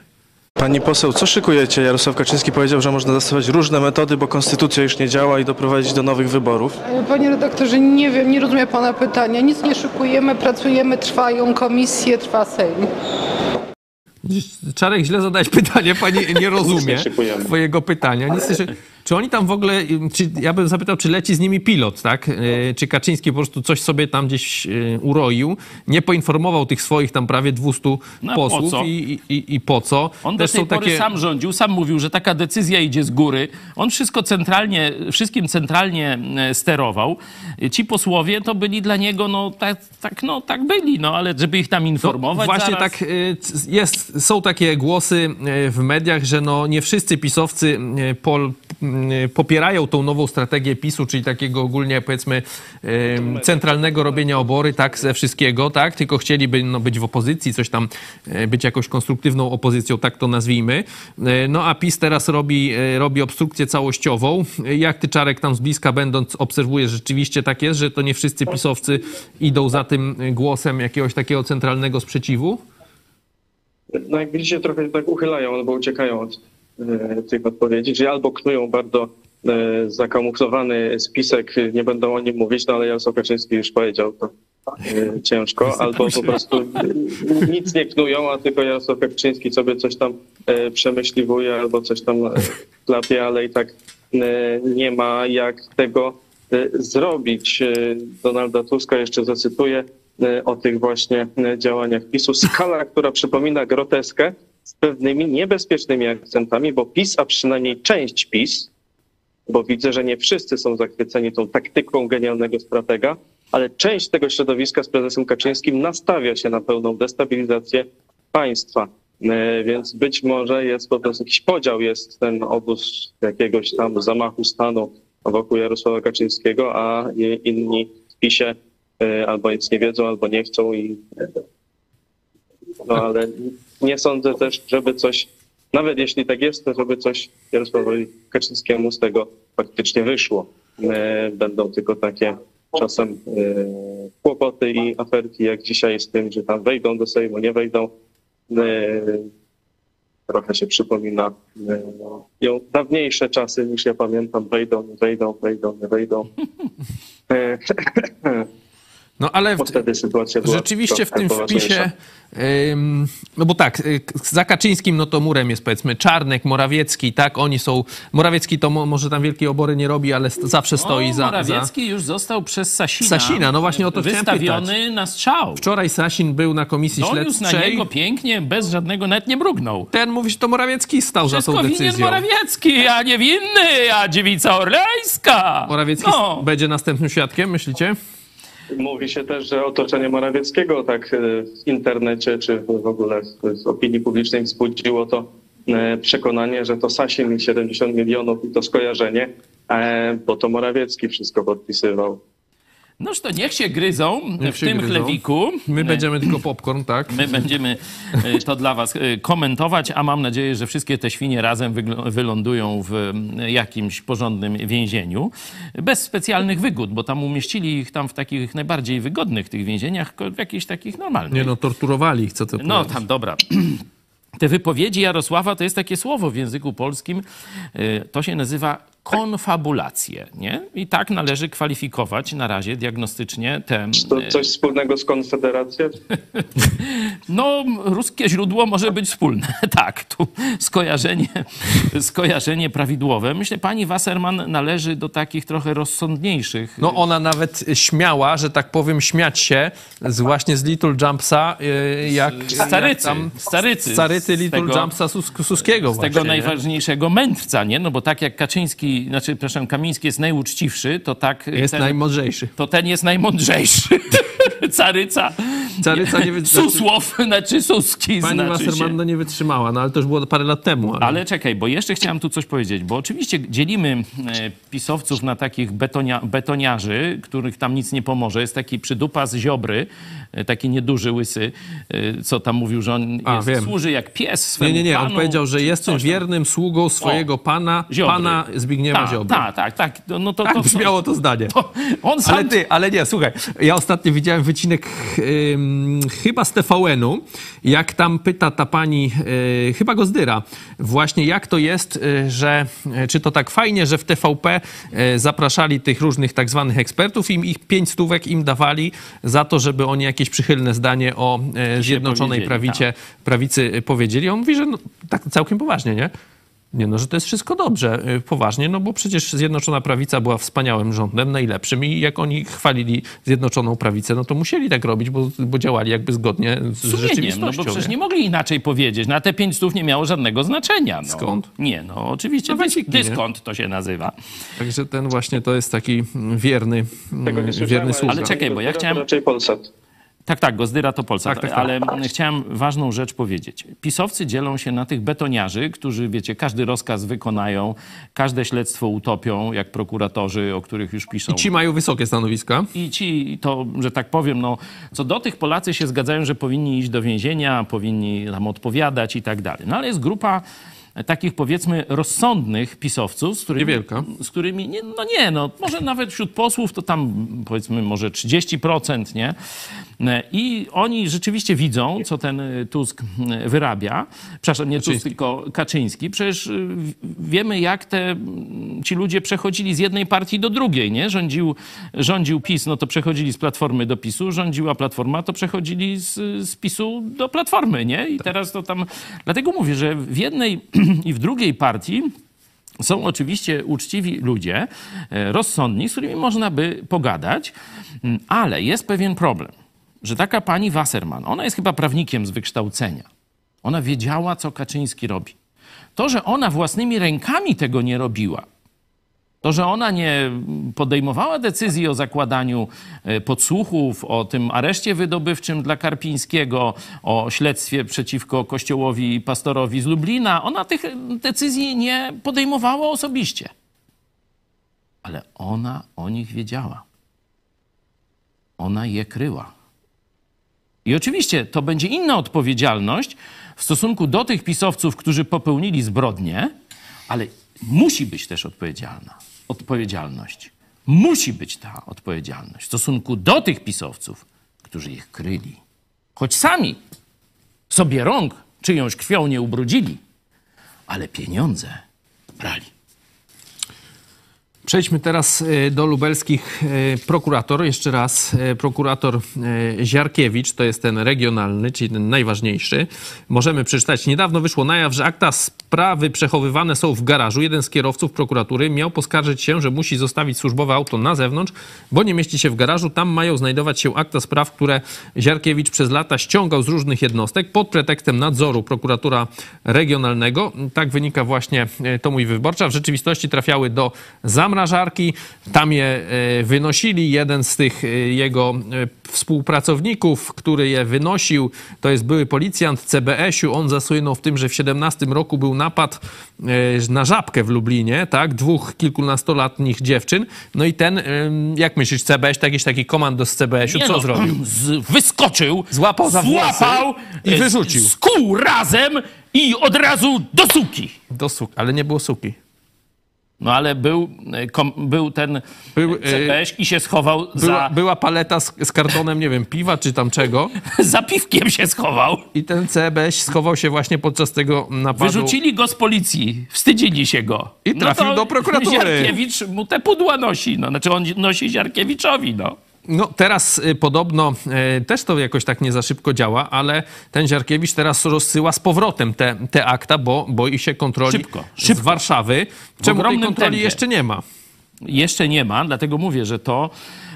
Speaker 10: Pani poseł, co szykujecie? Jarosław Kaczyński powiedział, że można zastosować różne metody, bo konstytucja już nie działa i doprowadzić do nowych wyborów.
Speaker 11: Panie redaktorze, nie wiem, nie rozumiem pana pytania. Nic nie szykujemy, pracujemy, trwają komisje, trwa Sejm.
Speaker 1: Czarek, źle zadałeś pytanie, pani nie rozumie twojego pytania. Nic, czy oni tam w ogóle, czy, ja bym zapytał, czy leci z nimi pilot, tak? E, czy Kaczyński po prostu coś sobie tam gdzieś e, uroił, nie poinformował tych swoich tam prawie 200 no, posłów
Speaker 3: po
Speaker 1: i, i, i, po co?
Speaker 3: On Też do tej pory takie... sam rządził, sam mówił, że taka decyzja idzie z góry. On wszystko centralnie, wszystkim centralnie e, sterował. Ci posłowie to byli dla niego, no tak, tak, no, tak byli, no ale żeby ich tam informować
Speaker 1: no, Właśnie
Speaker 3: zaraz...
Speaker 1: tak jest, są takie głosy w mediach, że no nie wszyscy pisowcy pol, popierają tą nową strategię PiSu, czyli takiego ogólnie powiedzmy em, centralnego robienia obory, tak, ze wszystkiego, tak, tylko chcieliby no, być w opozycji, coś tam, e, być jakąś konstruktywną opozycją, tak to nazwijmy. No a PiS teraz robi, robi obstrukcję całościową. Jak ty, Czarek, tam z bliska będąc, obserwujesz, rzeczywiście tak jest, że to nie wszyscy pisowcy idą za tym głosem jakiegoś takiego centralnego sprzeciwu?
Speaker 4: No jak widzicie, trochę tak uchylają albo uciekają od tych odpowiedzi, czyli albo knują bardzo e, zakamuflowany spisek, e, nie będą o nim mówić, no ale Jarosław Kaczyński już powiedział, to e, ciężko, albo po prostu e, nic nie knują, a tylko Jarosław Kaczyński sobie coś tam e, przemyśliwuje albo coś tam e, klapie, ale i tak e, nie ma jak tego e, zrobić. E, Donalda Tuska jeszcze zacytuję e, o tych właśnie e, działaniach PiSu. Skala, która przypomina groteskę z pewnymi niebezpiecznymi akcentami, bo PiS, a przynajmniej część PiS, bo widzę, że nie wszyscy są zachwyceni tą taktyką genialnego stratega, ale część tego środowiska z prezesem Kaczyńskim nastawia się na pełną destabilizację państwa. E, Więc być może jest po prostu jakiś podział, jest ten obóz jakiegoś tam zamachu stanu wokół Jarosława Kaczyńskiego, a inni w PiSie e, albo nic nie wiedzą, albo nie chcą i no ale nie sądzę też, żeby coś, nawet jeśli tak jest, to żeby coś Jarosławowi Kaczyńskiemu z tego faktycznie wyszło. E, Będą tylko takie czasem e, kłopoty i aferki, jak dzisiaj z tym, że tam wejdą do Sejmu, nie wejdą. E, Trochę się przypomina ją dawniejsze czasy niż ja pamiętam. Wejdą, wejdą, wejdą, wejdą.
Speaker 1: No ale
Speaker 4: Bo wtedy sytuacja była
Speaker 1: rzeczywiście w tym wpisie, ym, no bo tak, y, za Kaczyńskim no to murem jest powiedzmy Czarnek, Morawiecki, tak, oni są, Morawiecki to mo, może tam wielkiej obory nie robi, ale st- zawsze stoi
Speaker 3: o,
Speaker 1: za, za...
Speaker 3: Morawiecki już został przez Sasina,
Speaker 1: Sasina, no właśnie o to
Speaker 3: wystawiony na strzał.
Speaker 1: Wczoraj Sasin był na komisji
Speaker 3: Doniósł na
Speaker 1: śledczej.
Speaker 3: niego pięknie, bez żadnego, nawet nie mrugnął.
Speaker 1: Ten mówi, że to Morawiecki stał za
Speaker 3: Wszystko
Speaker 1: tą
Speaker 3: winien
Speaker 1: decyzją.
Speaker 3: Morawiecki, a nie winny, a dziewica orleńska.
Speaker 1: Morawiecki
Speaker 3: No.
Speaker 1: będzie następnym świadkiem, myślicie?
Speaker 4: Mówi się też, że otoczenie Morawieckiego tak e, w internecie czy w ogóle w, opinii publicznej wzbudziło to e, przekonanie, że to Sasin i 70 milionów i to skojarzenie, e, bo to Morawiecki wszystko podpisywał.
Speaker 3: Noż to niech się gryzą
Speaker 1: Niech
Speaker 3: w
Speaker 1: się
Speaker 3: tym
Speaker 1: gryzą.
Speaker 3: chlewiku.
Speaker 1: My będziemy tylko popcorn, tak?
Speaker 3: My będziemy y, to dla was y, komentować, a mam nadzieję, że wszystkie te świnie razem wylądują w y, jakimś porządnym więzieniu. Bez specjalnych wygód, bo tam umieścili ich tam w takich najbardziej wygodnych tych więzieniach, w jakichś takich normalnych.
Speaker 1: Nie no, torturowali ich, co to
Speaker 3: No tam, dobra. Te wypowiedzi Jarosława to jest takie słowo w języku polskim, to się nazywa konfabulacje, nie? I tak należy kwalifikować na razie diagnostycznie te...
Speaker 4: To coś wspólnego z Konfederacją?
Speaker 3: No, ruskie źródło może być wspólne. Tak, tu skojarzenie, skojarzenie prawidłowe. Myślę, pani Wasserman należy do takich trochę rozsądniejszych.
Speaker 1: No ona nawet śmiała, że tak powiem, śmiać się z właśnie z Little Jumpsa, y, jak...
Speaker 3: Starycy,
Speaker 1: jak tam,
Speaker 3: starycy.
Speaker 1: Little
Speaker 3: tego-
Speaker 1: Jumpsa Sus Suskiego
Speaker 3: z
Speaker 1: właśnie,
Speaker 3: tego
Speaker 1: nie?
Speaker 3: najważniejszego mędrca, nie? No bo tak jak Kaczyński, znaczy, przepraszam, Kamiński jest najuczciwszy, to tak...
Speaker 1: Jest
Speaker 3: ten,
Speaker 1: najmądrzejszy.
Speaker 3: To ten jest najmądrzejszy. Caryca.
Speaker 1: Caryca nie
Speaker 3: Susłow, znaczy Suski
Speaker 1: Pani
Speaker 3: znaczy się.
Speaker 1: Wasserman no nie wytrzymała, no ale to już było parę lat temu. Ale...
Speaker 3: Ale czekaj, bo jeszcze chciałem tu coś powiedzieć, bo oczywiście dzielimy e, pisowców na takich betonia, betoniarzy, których tam nic nie pomoże. Jest taki przydupa z Ziobry, taki nieduży, łysy, e, co tam mówił, że on
Speaker 1: A,
Speaker 3: jest,
Speaker 1: wiem.
Speaker 3: służy jak pies swemu
Speaker 1: Nie, nie, nie, on
Speaker 3: panu,
Speaker 1: powiedział, że jestem wiernym sługą swojego pana,
Speaker 3: Ziobry.
Speaker 1: pana Zbigniewa
Speaker 3: Tak,
Speaker 1: Ziobry.
Speaker 3: Tak, tak, tak. No to,
Speaker 1: Tak
Speaker 3: to,
Speaker 1: brzmiało to zdanie.
Speaker 3: on sam
Speaker 1: Ale ty, ale nie, słuchaj, ja ostatnio widziałem wycinek chyba z TVN-u, jak tam pyta ta pani, y, chyba Gozdyra, właśnie jak to jest, y, że y, czy to tak fajnie, że w TVP y, zapraszali tych różnych tak zwanych ekspertów i ich pięć stówek im dawali za to, żeby oni jakieś przychylne zdanie o y, Zjednoczonej prawicie, prawicy y, powiedzieli. On mówi, że no, tak całkiem poważnie, nie? Nie, no, że to jest wszystko dobrze, y, poważnie, no bo przecież Zjednoczona Prawica była wspaniałym rządem, najlepszym i jak oni chwalili Zjednoczoną Prawicę, no to musieli tak robić, bo, bo działali jakby zgodnie z
Speaker 3: sumieniem,
Speaker 1: rzeczywistością.
Speaker 3: no bo przecież
Speaker 1: nie?
Speaker 3: mogli inaczej powiedzieć. Na te pięć stów nie miało żadnego znaczenia. No.
Speaker 1: Skąd?
Speaker 3: Nie, no oczywiście
Speaker 1: No
Speaker 3: dys,
Speaker 1: wysiki, nie?
Speaker 3: to się nazywa.
Speaker 1: Także ten właśnie to jest taki wierny,
Speaker 4: Tego nie
Speaker 1: mm, wierny sługa.
Speaker 3: Ale czekaj, bo ja chciałem-
Speaker 4: raczej Polsat.
Speaker 3: Tak, tak, Gozdyra to Polsat.
Speaker 1: Tak, tak, tak.
Speaker 3: Ale chciałem ważną rzecz powiedzieć. Pisowcy dzielą się na tych betoniarzy, którzy, wiecie, każdy rozkaz wykonają, każde śledztwo utopią, jak prokuratorzy, o których już piszą.
Speaker 1: I ci mają wysokie stanowiska.
Speaker 3: I ci to, że tak powiem, no, co do tych Polacy się zgadzają, że powinni iść do więzienia, powinni tam odpowiadać i tak dalej. No ale jest grupa takich powiedzmy rozsądnych pisowców, z którymi,
Speaker 1: Niewielka.
Speaker 3: z którymi nie, no nie, no może nawet wśród posłów to tam powiedzmy może 30%, nie? I oni rzeczywiście widzą, co ten Tusk wyrabia. Przepraszam, nie Tusk, tylko Kaczyński. Przecież wiemy, jak te, ci ludzie przechodzili z jednej partii do drugiej, nie? Rządził, rządził PiS, no to przechodzili z Platformy do PiSu, rządziła Platforma, to przechodzili z, z PiSu do Platformy, nie? I teraz to tam... Dlatego mówię, że w jednej i w drugiej partii są oczywiście uczciwi ludzie, e, rozsądni, z którymi można by pogadać, ale jest pewien problem, że taka pani Wasserman, ona jest chyba prawnikiem z wykształcenia. Ona wiedziała, co Kaczyński robi. To, że ona własnymi rękami tego nie robiła, to, że ona nie podejmowała decyzji o zakładaniu e, podsłuchów, o tym areszcie wydobywczym dla Karpińskiego, o śledztwie przeciwko Kościołowi Pastorowi z Lublina, ona tych decyzji nie podejmowała osobiście. Ale ona o nich wiedziała. Ona je kryła. I oczywiście to będzie inna odpowiedzialność w stosunku do tych pisowców, którzy popełnili zbrodnie, ale musi być też odpowiedzialna. Odpowiedzialność. Musi być ta odpowiedzialność w stosunku do tych pisowców, którzy ich kryli. Choć sami sobie rąk czyjąś krwią nie ubrudzili, ale pieniądze brali.
Speaker 1: Przejdźmy teraz e, do lubelskich e, prokurator. Jeszcze raz e, prokurator Ziarkiewicz, to jest ten regionalny, czyli ten najważniejszy. Możemy przeczytać. Niedawno wyszło na jaw, że akta sprawy przechowywane są w garażu. Jeden z kierowców prokuratury miał poskarżyć się, że musi zostawić służbowe auto na zewnątrz, bo nie mieści się w garażu. Tam mają znajdować się akta spraw, które Ziarkiewicz przez lata ściągał z różnych jednostek pod pretekstem nadzoru prokuratura regionalnego. Tak wynika właśnie to mój wyborcza. W rzeczywistości trafiały do zamrażania zamrażarki, tam je e, wynosili. Jeden z tych e, jego e, współpracowników, który je wynosił, to jest były policjant CBS-u. On zasłynął w tym, że w 17 roku był napad na żabkę w Lublinie, tak? Dwóch kilkunastolatnich dziewczyn. No i ten, jak myślisz, CBS, jakiś taki komando z CBS-u, co
Speaker 3: no,
Speaker 1: zrobił?
Speaker 3: Z, wyskoczył,
Speaker 1: złapał za
Speaker 3: złapał
Speaker 1: i wyrzucił.
Speaker 3: Skuł razem i od razu do suki.
Speaker 1: Do suki, ale nie było suki.
Speaker 3: No ale był, kom, był ten był, CPŚ i się schował
Speaker 1: była,
Speaker 3: za...
Speaker 1: Była paleta z, z, kartonem, nie wiem, piwa czy tam czego.
Speaker 3: za piwkiem się schował.
Speaker 1: I ten CBŚ schował się właśnie podczas tego napadu.
Speaker 3: Wyrzucili go z policji, wstydzili się go.
Speaker 1: I trafił
Speaker 3: no
Speaker 1: do prokuratury.
Speaker 3: Ziarkiewicz mu te pudła nosi, no. Znaczy on nosi Ziarkiewiczowi, no.
Speaker 1: No teraz y, podobno y, też to jakoś tak nie za szybko działa, ale ten Ziarkiewicz teraz rozsyła z powrotem te, te akta, bo boi się kontroli
Speaker 3: szybko,
Speaker 1: z
Speaker 3: szybko.
Speaker 1: Warszawy. Czemu tej kontroli
Speaker 3: tempie.
Speaker 1: jeszcze nie ma?
Speaker 3: Jeszcze nie ma, dlatego mówię, że to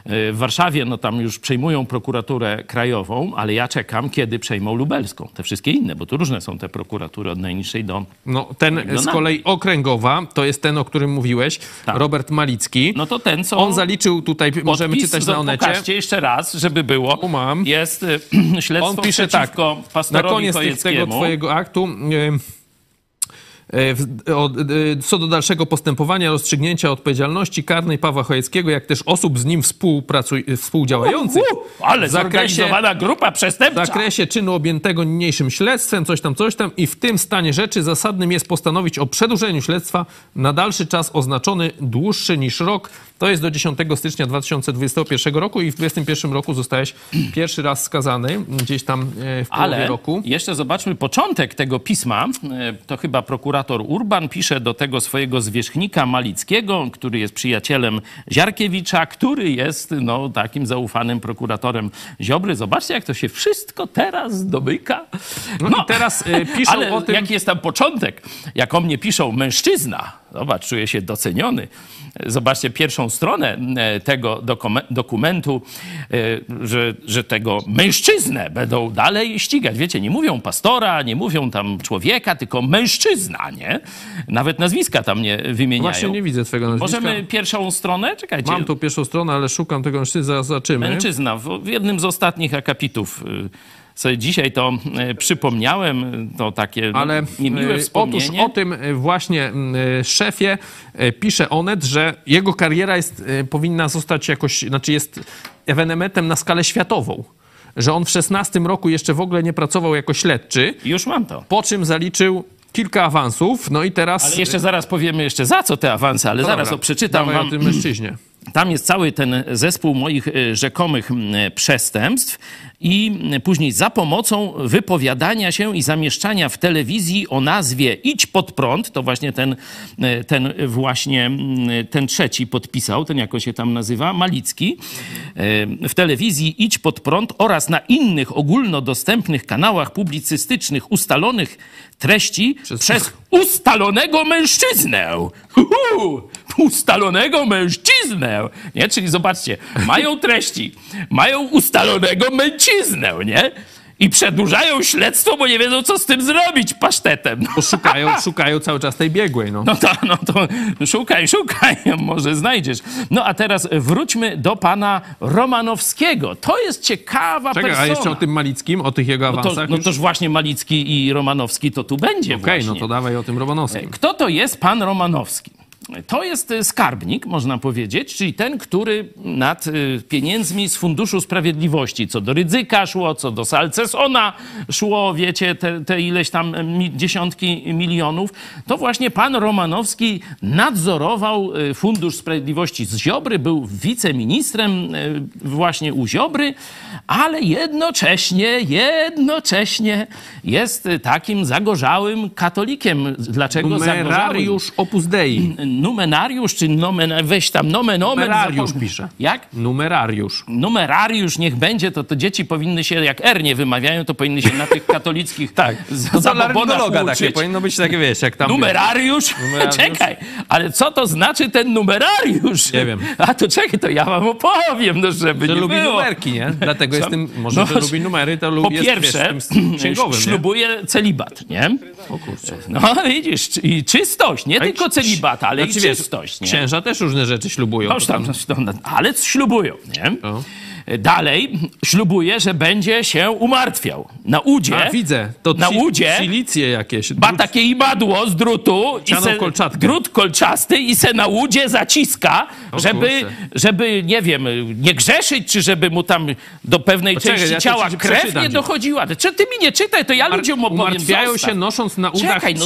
Speaker 3: w Warszawie no tam już przejmują prokuraturę krajową, ale ja czekam, kiedy przejmą lubelską. Te wszystkie inne, bo tu różne są te prokuratury od najniższej do...
Speaker 1: No ten
Speaker 3: do
Speaker 1: z kolei okręgowa, to jest ten, o którym mówiłeś, tak. Robert Malicki.
Speaker 3: No to ten, co...
Speaker 1: On zaliczył tutaj, możemy czytać na Onecie.
Speaker 3: Pokażcie jeszcze raz, żeby było.
Speaker 1: Tu mam.
Speaker 3: Jest y, śledztwo
Speaker 1: On pisze tak, na koniec tego twojego aktu... Yy, co do dalszego postępowania, rozstrzygnięcia odpowiedzialności karnej Pawła Chojeckiego, jak też osób z nim współdziałających.
Speaker 3: Uh, uh, ale zorganizowana grupa przestępcza.
Speaker 1: W zakresie czynu objętego niniejszym śledztwem, coś tam, coś tam i w tym stanie rzeczy zasadnym jest postanowić o przedłużeniu śledztwa na dalszy czas oznaczony dłuższy niż rok. To jest do 10 stycznia 2021 roku i w 2021 roku zostałeś pierwszy raz skazany gdzieś tam w połowie
Speaker 3: ale
Speaker 1: roku.
Speaker 3: jeszcze zobaczmy początek tego pisma. To chyba prokurator Urban pisze do tego swojego zwierzchnika Malickiego, który jest przyjacielem Ziarkiewicza, który jest no, takim zaufanym prokuratorem Ziobry. Zobaczcie, jak to się wszystko teraz domyka.
Speaker 1: No, no i teraz y, piszą o tym...
Speaker 3: jaki jest tam początek? Jak o mnie piszą mężczyzna, zobacz, czuję się doceniony. Zobaczcie pierwszą stronę e, tego dokume- dokumentu, e, że, że tego mężczyznę będą dalej ścigać. Wiecie, nie mówią pastora, nie mówią tam człowieka, tylko mężczyzna, nie? Nawet nazwiska tam nie wymieniają.
Speaker 1: Właśnie nie widzę twojego nazwiska.
Speaker 3: Możemy pierwszą stronę? Czekajcie.
Speaker 1: Mam tu pierwszą stronę, ale szukam tego mężczyzny, zaraz zobaczymy.
Speaker 3: Mężczyzna. W, w jednym z ostatnich akapitów y, sobie dzisiaj to y, przypomniałem, to takie
Speaker 1: Ale
Speaker 3: niemiłe
Speaker 1: e,
Speaker 3: wspomnienie.
Speaker 1: otóż o tym e, właśnie e, szefie e, pisze Onet, że jego kariera jest, e, powinna zostać jakoś, znaczy jest ewenementem na skalę światową. Że on w 16 roku jeszcze w ogóle nie pracował jako śledczy.
Speaker 3: Już mam to.
Speaker 1: Po czym zaliczył kilka awansów, no i teraz...
Speaker 3: Ale jeszcze zaraz powiemy jeszcze za co te awanse, ale
Speaker 1: No
Speaker 3: zaraz
Speaker 1: dobra,
Speaker 3: to przeczytam wam.
Speaker 1: o tym mężczyźnie.
Speaker 3: Tam jest cały ten zespół moich e, rzekomych przestępstw i później za pomocą wypowiadania się i zamieszczania w telewizji o nazwie Idź pod prąd, to właśnie ten, e, ten właśnie ten trzeci podpisał, ten jako się tam nazywa, Malicki, e, w telewizji Idź pod prąd oraz na innych ogólnodostępnych kanałach publicystycznych ustalonych treści przez, ustalonego mężczyznę. Huhu! Ustalonego mężczyznę. Nie? Czyli zobaczcie, mają treści, mają ustalonego mężczyznę, nie? I przedłużają śledztwo, bo nie wiedzą, co z tym zrobić pasztetem.
Speaker 1: Bo szukają, szukają cały czas tej biegłej, no.
Speaker 3: No to, no to szukaj, szukaj, może znajdziesz. No a teraz wróćmy do pana Romanowskiego. To jest ciekawa
Speaker 1: Czekaj,
Speaker 3: persona.
Speaker 1: a jeszcze o tym Malickim, o tych jego
Speaker 3: No, to,
Speaker 1: awansach
Speaker 3: no
Speaker 1: już?
Speaker 3: toż właśnie Malicki i Romanowski to tu będzie
Speaker 1: Okej,
Speaker 3: właśnie.
Speaker 1: no to dawaj o tym Romanowskim.
Speaker 3: Kto to jest pan Romanowski? To jest y, skarbnik, można powiedzieć, czyli ten, który nad y, pieniędzmi z Funduszu Sprawiedliwości, co do Rydzyka szło, co do Salcesona szło, wiecie, te, te ileś tam mi, dziesiątki milionów, to właśnie pan Romanowski nadzorował Fundusz Sprawiedliwości z Ziobry, był wiceministrem właśnie u Ziobry, ale jednocześnie, jednocześnie jest takim zagorzałym katolikiem. Dlaczego zagorzałym?
Speaker 1: Numerariusz Opus Dei.
Speaker 3: Numenariusz, czy nomen, weź tam nomen, omen.
Speaker 1: Numerariusz
Speaker 3: zapom-
Speaker 1: pisze.
Speaker 3: Jak?
Speaker 1: Numerariusz.
Speaker 3: Numerariusz niech będzie, to, to dzieci powinny się, jak R nie wymawiają, to powinny się na tych katolickich tak, zabobonach
Speaker 1: takie, powinno być takie, wiesz, jak tam...
Speaker 3: Numerariusz?
Speaker 1: Numerariusz?
Speaker 3: Czekaj, ale co to znaczy ten numerariusz?
Speaker 1: Nie wiem.
Speaker 3: A to czekaj, to ja wam opowiem, no żeby
Speaker 1: Że
Speaker 3: nie
Speaker 1: lubi
Speaker 3: było.
Speaker 1: numerki, nie? Dlatego
Speaker 3: Co?
Speaker 1: jest tym, może,
Speaker 3: No,
Speaker 1: że lubi numery, to lubi
Speaker 3: Po
Speaker 1: jest,
Speaker 3: pierwsze,
Speaker 1: wiesz,
Speaker 3: ślubuje celibat, nie?
Speaker 1: O kurczę.
Speaker 3: No widzisz, i czystość, nie
Speaker 1: A
Speaker 3: tylko celibat, ale
Speaker 1: Znaczy,
Speaker 3: i
Speaker 1: wiesz,
Speaker 3: czystość, nie?
Speaker 1: Księża też różne rzeczy ślubują. To
Speaker 3: tam, no, ale ślubują, nie? Dalej ślubuje, że będzie się umartwiał. Na udzie.
Speaker 1: A, widzę. To
Speaker 3: na udzie
Speaker 1: Silicje jakieś.
Speaker 3: ma takie imadło z drutu. i se,
Speaker 1: kolczatkę.
Speaker 3: Drut kolczasty i se na łudzie zaciska,
Speaker 1: O
Speaker 3: żeby,
Speaker 1: kurczę.
Speaker 3: żeby, nie wiem, nie grzeszyć, czy żeby mu tam do pewnej
Speaker 1: Poczekaj,
Speaker 3: części
Speaker 1: ja
Speaker 3: ciała
Speaker 1: ci
Speaker 3: krew nie dochodziła. Czy ty mi nie czytaj, to ja ludziom opowiem.
Speaker 1: Umartwiają się nosząc na udach
Speaker 3: Czekaj, no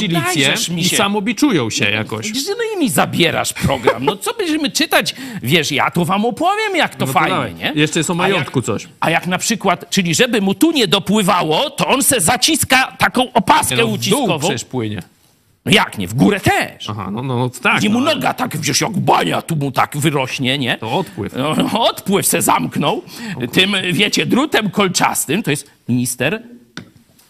Speaker 3: mi
Speaker 1: i samobiczują się jakoś.
Speaker 3: No i mi zabierasz program. No co będziemy czytać? Wiesz, ja tu wam opowiem, jak to
Speaker 1: No
Speaker 3: fajnie, nie?
Speaker 1: Jeszcze jest o
Speaker 3: A
Speaker 1: majątku
Speaker 3: jak,
Speaker 1: coś.
Speaker 3: A jak na przykład, czyli żeby mu tu nie dopływało, to on se zaciska taką opaskę
Speaker 1: Nie no, w dół
Speaker 3: uciskową.
Speaker 1: przecież płynie.
Speaker 3: No jak nie? W górę też.
Speaker 1: Aha, no, no tak.
Speaker 3: Gdzie mu
Speaker 1: no,
Speaker 3: noga tak, wiesz, jak bania tu mu tak wyrośnie, nie?
Speaker 1: To odpływ.
Speaker 3: No, odpływ se zamknął. Tym, wiecie, drutem kolczastym, to jest minister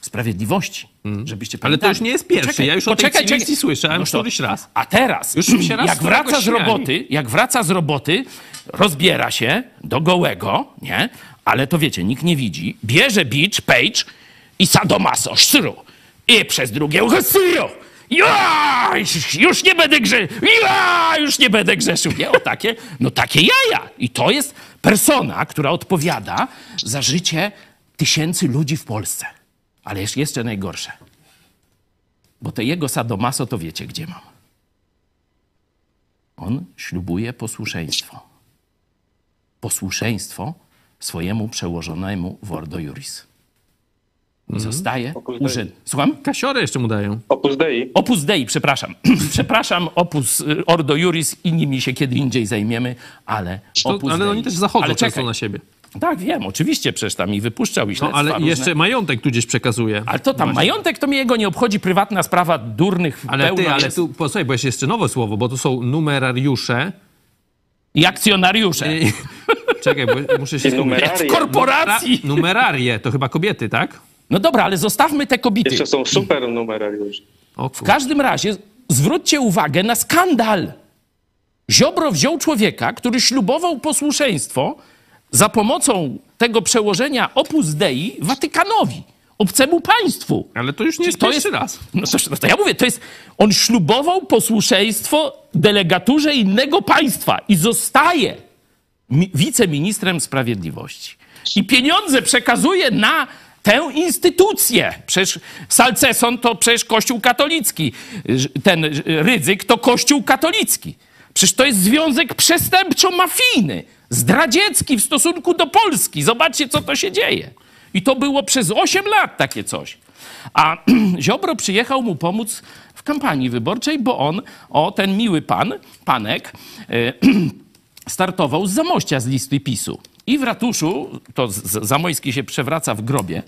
Speaker 3: sprawiedliwości. Żebyście
Speaker 1: Mm. Ale to
Speaker 3: pamiętali.
Speaker 1: już nie jest pierwszy. Ja już o tej cywilizacji słyszałem
Speaker 3: to-
Speaker 1: któryś raz.
Speaker 3: A teraz,
Speaker 1: Już się raz
Speaker 3: jak wraca z roboty, jak wraca z roboty, rozbiera się do gołego, nie? Ale to wiecie, nikt nie widzi. Bierze bicz, page i sadomaso, szsyru. I przez drugie ucho syru. Ja, już nie będę grzeszył. Już nie będę grzeszył. Nie, o takie, no takie jaja. I to jest persona, która odpowiada za życie tysięcy ludzi w Polsce. Ale jest jeszcze najgorsze. Bo te jego sadomaso to wiecie, gdzie mam. On ślubuje posłuszeństwo. Posłuszeństwo swojemu przełożonemu w Ordo Juris. I zostaje urzęd. Słucham?
Speaker 1: Kasiorę jeszcze mu dają.
Speaker 4: Opus Dei.
Speaker 3: Opus Dei, przepraszam. przepraszam, Opus y, Ordo Juris i nimi się kiedy indziej zajmiemy, ale
Speaker 1: To,
Speaker 3: Opus
Speaker 1: ale
Speaker 3: Dei.
Speaker 1: oni też zachodzą
Speaker 3: ale
Speaker 1: często na siebie.
Speaker 3: Tak, wiem, oczywiście, przecież tam i wypuszczał i
Speaker 1: No ale
Speaker 3: różne.
Speaker 1: jeszcze majątek tu gdzieś przekazuje.
Speaker 3: Ale to tam,
Speaker 1: Właśnie.
Speaker 3: majątek to mnie jego nie obchodzi, prywatna sprawa durnych
Speaker 1: Ale
Speaker 3: pełno
Speaker 1: ty, ale
Speaker 3: jest.
Speaker 1: tu, posłuchaj, bo jest jeszcze nowe słowo, bo to są numerariusze.
Speaker 3: I akcjonariusze.
Speaker 1: I, czekaj, bo muszę się
Speaker 4: I
Speaker 1: skupić.
Speaker 3: korporacji.
Speaker 1: Numera- Numerarie, to chyba kobiety, tak?
Speaker 3: No dobra, ale zostawmy te kobiety.
Speaker 4: Jeszcze są super numerariusze.
Speaker 3: W każdym razie zwróćcie uwagę na skandal. Ziobro wziął człowieka, który ślubował posłuszeństwo za pomocą tego przełożenia Opus Dei Watykanowi, obcemu państwu.
Speaker 1: Ale to już nie jest pierwszy raz.
Speaker 3: No to, no to ja mówię, to jest, on ślubował posłuszeństwo delegaturze innego państwa i zostaje mi, wiceministrem sprawiedliwości. I pieniądze przekazuje na tę instytucję. Przecież Salceson to przecież Kościół katolicki. Ten Rydzyk to Kościół katolicki. Przecież to jest związek przestępczo-mafijny, zdradziecki w stosunku do Polski. Zobaczcie, co to się dzieje. I to było przez 8 lat takie coś. A Ziobro przyjechał mu pomóc w kampanii wyborczej, bo on, o ten miły pan, panek, e, startował z Zamościa z listy PiSu. I w ratuszu, to Zamojski się przewraca w grobie,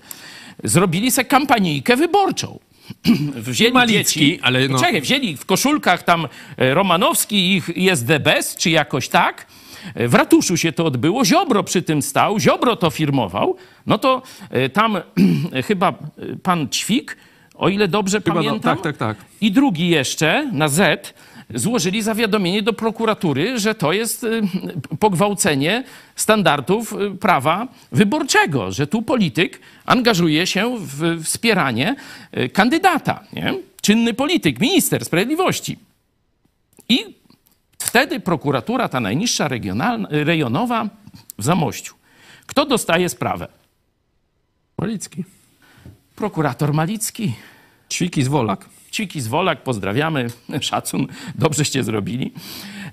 Speaker 3: zrobili se kampanijkę wyborczą. Wzięli
Speaker 1: Malicki,
Speaker 3: dzieci,
Speaker 1: ale no-
Speaker 3: Czekaj, wzięli w koszulkach tam e, Romanowski ich jest the best, czy jakoś tak. E, W ratuszu się to odbyło, Ziobro przy tym stał, Ziobro to firmował. No to e, tam chyba e, pan Ćwik, o ile dobrze
Speaker 1: Chyba no,
Speaker 3: pamiętam,
Speaker 1: tak, tak, tak.
Speaker 3: i drugi jeszcze na Z złożyli zawiadomienie do prokuratury, że to jest pogwałcenie standardów prawa wyborczego, że tu polityk angażuje się w wspieranie kandydata, nie? czynny polityk, minister sprawiedliwości. I wtedy prokuratura, ta najniższa regionalna, rejonowa w Zamościu. Kto dostaje sprawę?
Speaker 1: Malicki.
Speaker 3: Prokurator Malicki.
Speaker 1: Ćwiki z Wolak.
Speaker 3: Ciki z Wolak, pozdrawiamy, szacun, dobrzeście zrobili.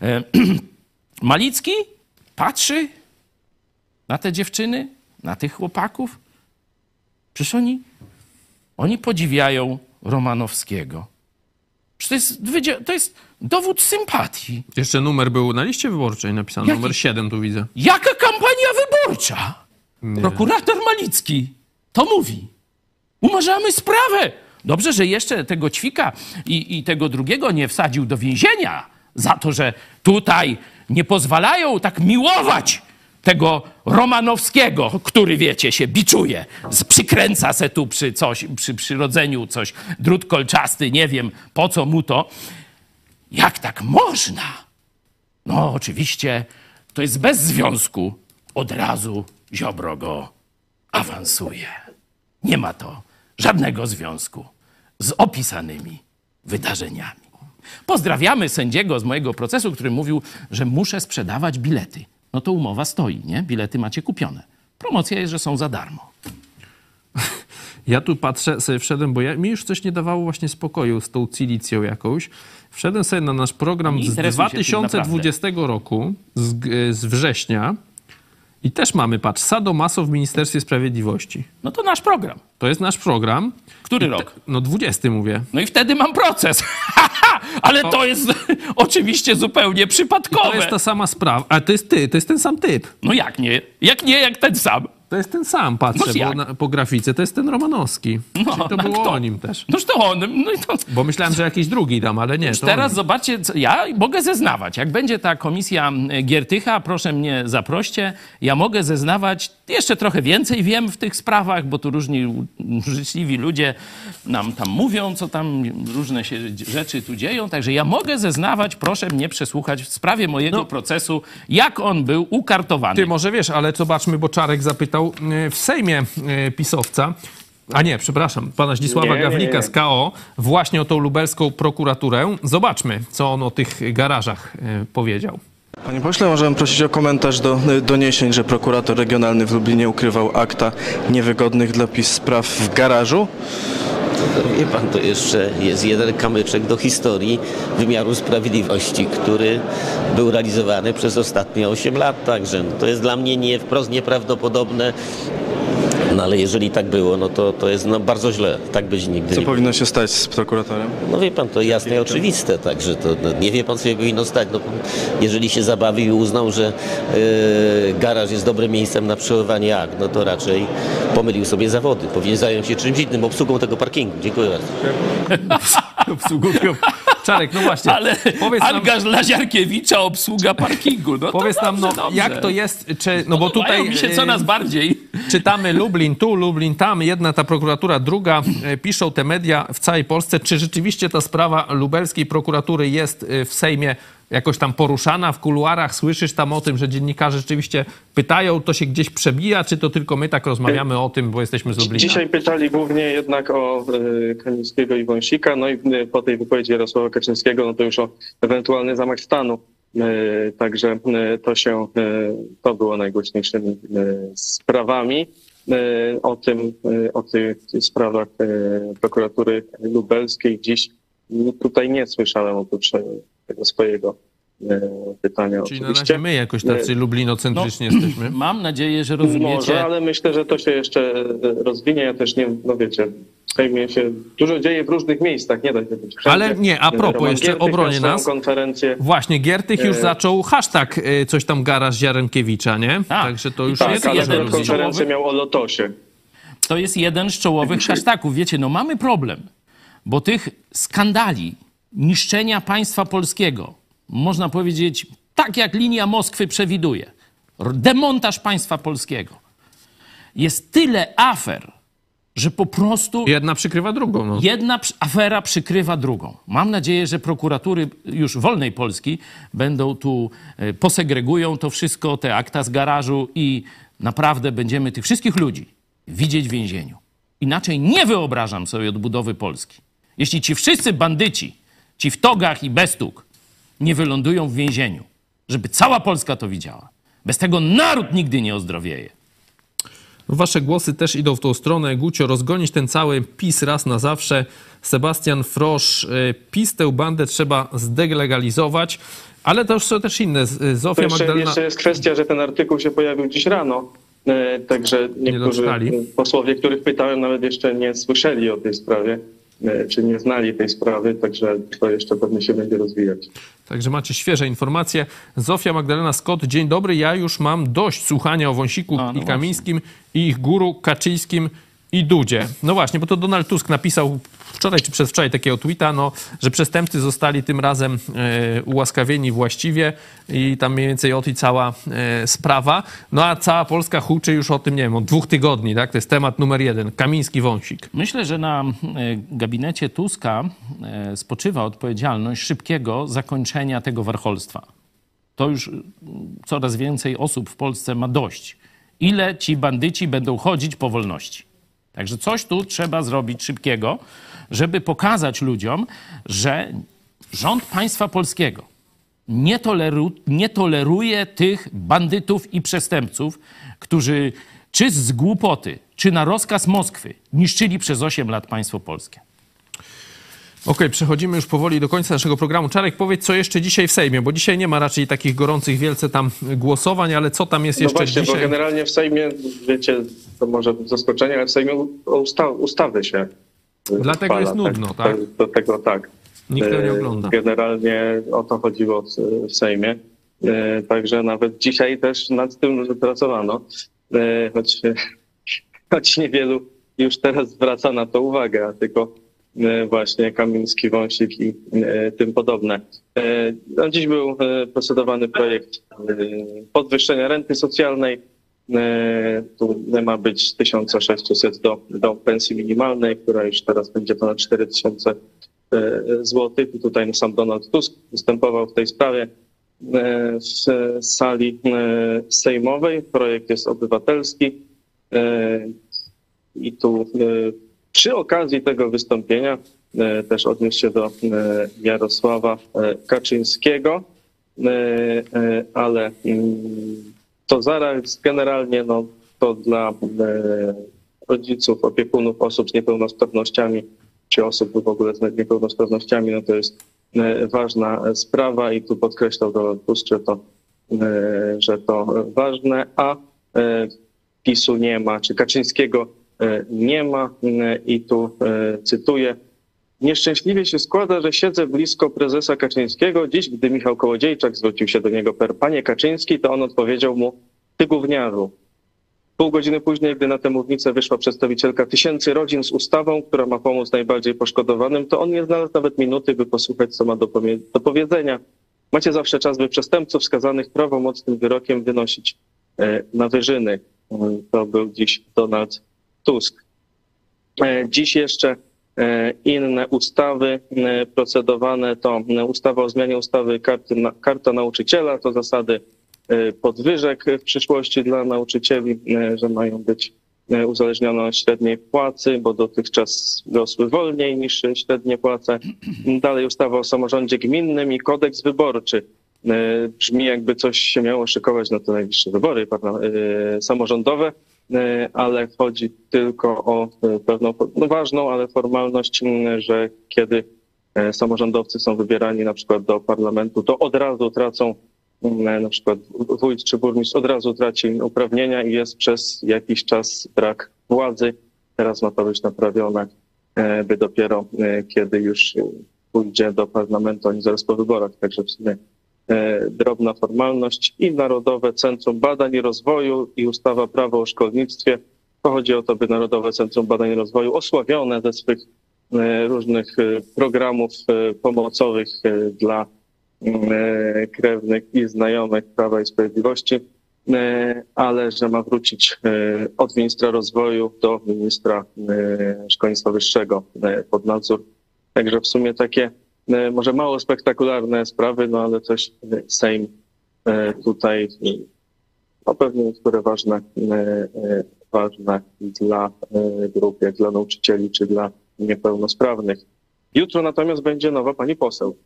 Speaker 3: E, Malicki patrzy na te dziewczyny, na tych chłopaków. Przecież oni, oni podziwiają Romanowskiego. To jest, to jest dowód sympatii.
Speaker 1: Jeszcze numer był na liście wyborczej napisany,
Speaker 3: Jaki?
Speaker 1: numer 7 tu widzę.
Speaker 3: Jaka kampania wyborcza? Prokurator Malicki to mówi. Umarzamy sprawę. Dobrze, że jeszcze tego ćwika i, i tego drugiego nie wsadził do więzienia za to, że tutaj nie pozwalają tak miłować tego Romanowskiego, który, wiecie, się biczuje, przykręca se tu przy coś, przy przyrodzeniu coś, drut kolczasty, nie wiem po co mu to. Jak tak można? No, oczywiście, to jest bez związku. Od razu Ziobro go awansuje. Nie ma to żadnego związku z opisanymi wydarzeniami. Pozdrawiamy sędziego z mojego procesu, który mówił, że muszę sprzedawać bilety. No to umowa stoi, nie? Bilety macie kupione. Promocja jest, że są za darmo.
Speaker 1: Ja tu patrzę, sobie wszedłem, bo ja, mi już coś nie dawało właśnie spokoju z tą cilicją jakąś. Wszedłem sobie na nasz program z
Speaker 3: interesuj się tym
Speaker 1: 2020 roku, z, z września i też mamy, patrz, Sadomaso w Ministerstwie Sprawiedliwości.
Speaker 3: No to nasz program.
Speaker 1: To jest nasz program.
Speaker 3: Który
Speaker 1: I te-
Speaker 3: rok?
Speaker 1: No 20 mówię.
Speaker 3: No i wtedy mam proces. Ale to jest oczywiście zupełnie
Speaker 1: I
Speaker 3: przypadkowe.
Speaker 1: to jest ta sama sprawa. A to jest ty, to jest ten sam typ.
Speaker 3: No jak nie? Jak nie, jak ten sam.
Speaker 1: To jest ten sam, patrzę,
Speaker 3: Noż
Speaker 1: bo na, po grafice to jest ten Romanowski. Czyli to
Speaker 3: no
Speaker 1: było
Speaker 3: kto?
Speaker 1: o nim też.
Speaker 3: Noż to on. No i to...
Speaker 1: Bo myślałem, że jakiś drugi tam, ale nie.
Speaker 3: Teraz
Speaker 1: on.
Speaker 3: zobaczcie, co, ja mogę zeznawać. Jak będzie ta komisja e, Giertycha, proszę mnie zaproście, ja mogę zeznawać, jeszcze trochę więcej wiem w tych sprawach, bo tu różni życzliwi ludzie nam tam mówią, co tam różne się rzeczy tu dzieją, także ja mogę zeznawać, proszę mnie przesłuchać w sprawie mojego procesu, jak on był ukartowany.
Speaker 1: Ty może wiesz, ale zobaczmy, bo Czarek zapytał e, w Sejmie e, pisowca, a nie, przepraszam, pana Zdzisława
Speaker 4: Nie, nie,
Speaker 1: Gawlika
Speaker 4: nie.
Speaker 1: z KO, właśnie o tą lubelską prokuraturę. Zobaczmy, co on o tych garażach e, powiedział.
Speaker 10: Panie pośle, możemy prosić o komentarz do doniesień, że prokurator regionalny w Lublinie ukrywał akta niewygodnych dla PiS spraw w garażu.
Speaker 12: Wie pan, to jeszcze jest jeden kamyczek do historii wymiaru sprawiedliwości, który był realizowany przez ostatnie 8 lat. Także to jest dla mnie nie, wprost nieprawdopodobne. No ale jeżeli tak było, no to, to jest no, bardzo źle. Tak być nigdy
Speaker 10: Co
Speaker 12: nie
Speaker 10: powinno się stać z prokuratorem?
Speaker 12: no wie pan, to jasne i oczywiste, także to no, nie wie pan, co się powinno stać. No, jeżeli się zabawił i uznał, że e, garaż jest dobrym miejscem na przechowywanie akt, no to raczej pomylił sobie zawody. Powinien zająć się czymś innym, obsługą tego parkingu. Dziękuję bardzo.
Speaker 1: Obsługą tego- Czarek, no właśnie.
Speaker 3: Ale
Speaker 1: Powiedz nam-
Speaker 3: Angaż Laziarkiewicza, obsługa parkingu. No to
Speaker 1: Powiedz nam, no,
Speaker 3: dobrze, dobrze.
Speaker 1: jak to jest, czy, no bo tutaj
Speaker 3: mi się coraz
Speaker 1: e,
Speaker 3: bardziej.
Speaker 1: czytamy Lublin tu, Lublin tam, jedna ta prokuratura, druga, e, piszą te media w całej Polsce. Czy rzeczywiście ta sprawa lubelskiej prokuratury jest e, w Sejmie jakoś tam poruszana w kuluarach? Słyszysz tam o tym, że dziennikarze rzeczywiście pytają, to się gdzieś przebija, czy to tylko my tak rozmawiamy o tym, bo jesteśmy z Lublina?
Speaker 4: Dzisiaj pytali głównie jednak o e, Kamińskiego i Wąsika, no i e, po tej wypowiedzi Jarosława Kaczyńskiego, no to już o ewentualny zamach stanu. E, Także to się, to było najgłośniejszymi sprawami. O tym, o tych sprawach prokuratury lubelskiej dziś no, tutaj nie słyszałem oprócz tego swojego e, pytania
Speaker 1: Czyli na
Speaker 4: oczywiście.
Speaker 1: razie my jakoś tacy
Speaker 4: E,
Speaker 1: lublinocentryczni jesteśmy.
Speaker 3: Mam nadzieję, że rozumiecie.
Speaker 4: Może, ale myślę, że to się jeszcze e, rozwinie. Ja też nie, no wiecie, w Sejmie się dużo dzieje w różnych miejscach, nie da się być wszędzie.
Speaker 1: Ale nie, a propos,
Speaker 4: Roman
Speaker 1: jeszcze
Speaker 4: Giertych swoją
Speaker 1: nas.
Speaker 4: konferencję.
Speaker 1: Właśnie, Giertych już
Speaker 4: E,
Speaker 1: zaczął hashtag coś tam garaż Ziarenkiewicza, nie? Także to już
Speaker 4: Tak,
Speaker 1: jest
Speaker 4: ale
Speaker 1: jeden
Speaker 4: akurat
Speaker 1: z
Speaker 4: konferencję miał o Lotosie.
Speaker 3: To jest jeden z czołowych hashtagów. Wiecie, no mamy problem, bo tych skandali niszczenia państwa polskiego, można powiedzieć, tak jak linia Moskwy przewiduje, demontaż państwa polskiego, jest tyle afer, że po prostu
Speaker 1: Jedna przykrywa drugą. No.
Speaker 3: jedna afera przykrywa drugą. Mam nadzieję, że prokuratury już wolnej Polski będą tu, e, posegregują to wszystko, te akta z garażu i naprawdę będziemy tych wszystkich ludzi widzieć w więzieniu. Inaczej nie wyobrażam sobie odbudowy Polski. Jeśli ci wszyscy bandyci, ci w togach i bez tóg, nie wylądują w więzieniu, żeby cała Polska to widziała. Bez tego naród nigdy nie ozdrowieje.
Speaker 1: No, Wasze głosy też idą w tą stronę. Gucio, rozgonić ten cały PiS raz na zawsze. Sebastian Frosz, y, PiS tę bandę trzeba zdelegalizować, ale to już są też inne. Y,
Speaker 4: To
Speaker 1: Zofia
Speaker 4: jeszcze,
Speaker 1: Magdalena...
Speaker 4: jeszcze jest kwestia, że ten artykuł się pojawił dziś rano. E, Także niektórzy
Speaker 1: doczytali.
Speaker 4: e, posłowie, których pytałem, nawet jeszcze nie słyszeli o tej sprawie, czy nie znali tej sprawy, także to jeszcze pewnie się będzie rozwijać.
Speaker 1: Także macie świeże informacje. Zofia Magdalena Scott, dzień dobry. Ja już mam dość słuchania o Wąsiku
Speaker 3: no
Speaker 1: i Kamińskim i ich guru Kaczyńskim i Dudzie. No właśnie, bo to Donald Tusk napisał wczoraj czy przedwczoraj takiego tweeta, no, że przestępcy zostali tym razem e, ułaskawieni właściwie i tam mniej więcej o tej cała e, sprawa. No a cała Polska huczy już o tym, nie wiem, od dwóch tygodni, tak? To jest temat numer jeden. Kamiński Wąsik.
Speaker 3: Myślę, że na e, gabinecie Tuska spoczywa odpowiedzialność szybkiego zakończenia tego warcholstwa. To już coraz więcej osób w Polsce ma dość. Ile ci bandyci będą chodzić po wolności? Także coś tu trzeba zrobić szybkiego, żeby pokazać ludziom, że rząd państwa polskiego nie, toleru, nie toleruje tych bandytów i przestępców, którzy czy z głupoty, czy na rozkaz Moskwy niszczyli przez 8 lat państwo polskie.
Speaker 1: Okej, przechodzimy już powoli do końca naszego programu. Czarek, powiedz, co jeszcze dzisiaj w Sejmie, bo dzisiaj nie ma raczej takich gorących wielce tam głosowań, ale co tam jest
Speaker 4: No
Speaker 1: jeszcze
Speaker 4: właśnie,
Speaker 1: dzisiaj?
Speaker 4: bo generalnie w Sejmie, wiecie, to może zaskoczenie, ale w Sejmie usta ustawy się
Speaker 1: Dlatego jest nudno, tak?
Speaker 4: Do tego tak.
Speaker 1: Nikt nie
Speaker 4: E,
Speaker 1: ogląda.
Speaker 4: Generalnie o to chodziło w- Sejmie. E, Także nawet dzisiaj też nad tym pracowano, E, choć, choć niewielu już teraz zwraca na to uwagę, a tylko właśnie Kamiński, Wąsik i e, tym podobne. E, No, dziś był e, procedowany projekt e, podwyższenia renty socjalnej. E, Tu ma być 1600 do, do pensji minimalnej, która już teraz będzie ponad 4000 e, złotych. Tutaj sam Donald Tusk występował w tej sprawie e, w sali e, sejmowej. Projekt jest obywatelski. E, I tu e, przy okazji tego wystąpienia e, też odniósł się do e, Jarosława e, Kaczyńskiego, ale mm, to zaraz generalnie no, to dla rodziców, opiekunów osób z niepełnosprawnościami czy osób w ogóle z niepełnosprawnościami, no to jest ważna sprawa i tu podkreślał Donald Tusk, że to, że to ważne, a PiSu nie ma, czy Kaczyńskiego nie ma e, i tu e, cytuję. Nieszczęśliwie się składa, że siedzę blisko prezesa Kaczyńskiego. Dziś, gdy Michał Kołodziejczak zwrócił się do niego per panie Kaczyński, to on odpowiedział mu, ty gówniarzu. Pół godziny później, gdy na tę mównicę wyszła przedstawicielka tysięcy rodzin z ustawą, która ma pomóc najbardziej poszkodowanym, to on nie znalazł nawet minuty, by posłuchać, co ma do, do powiedzenia. Macie zawsze czas, by przestępców skazanych prawomocnym wyrokiem wynosić e, na wyżyny. E, To był dziś Donald Tusk. E, Dziś jeszcze e, inne ustawy e, procedowane to ustawa o zmianie ustawy karty, Karta Nauczyciela, to zasady podwyżek w przyszłości dla nauczycieli, że mają być uzależnione od średniej płacy, bo dotychczas rosły wolniej niż średnie płace. Dalej ustawa o samorządzie gminnym i kodeks wyborczy. Brzmi jakby coś się miało szykować na te najbliższe wybory samorządowe, ale chodzi tylko o e, pewną no ważną, ale formalność, że kiedy e, samorządowcy są wybierani na przykład do parlamentu, to od razu tracą na przykład wójt czy burmistrz od razu traci uprawnienia i jest przez jakiś czas brak władzy. Teraz ma to być naprawione, e, by dopiero e, kiedy już e, pójdzie do parlamentu, oni zaraz po wyborach, także w sumie e, drobna formalność i Narodowe Centrum Badań i Rozwoju i ustawa Prawo o szkolnictwie. To chodzi o to, by Narodowe Centrum Badań i Rozwoju osławione ze swych e, różnych e, programów e, pomocowych e, dla e, krewnych i znajomych Prawa i Sprawiedliwości, e, ale że ma wrócić e, od ministra rozwoju do ministra e, szkolnictwa wyższego e, pod nadzór. Także w sumie takie e, może mało spektakularne sprawy, no ale e, Sejm e, tutaj e, no pewnie niektóre ważne, e, e, ważne dla e, grup, jak dla nauczycieli czy dla niepełnosprawnych. Jutro natomiast będzie nowa pani poseł.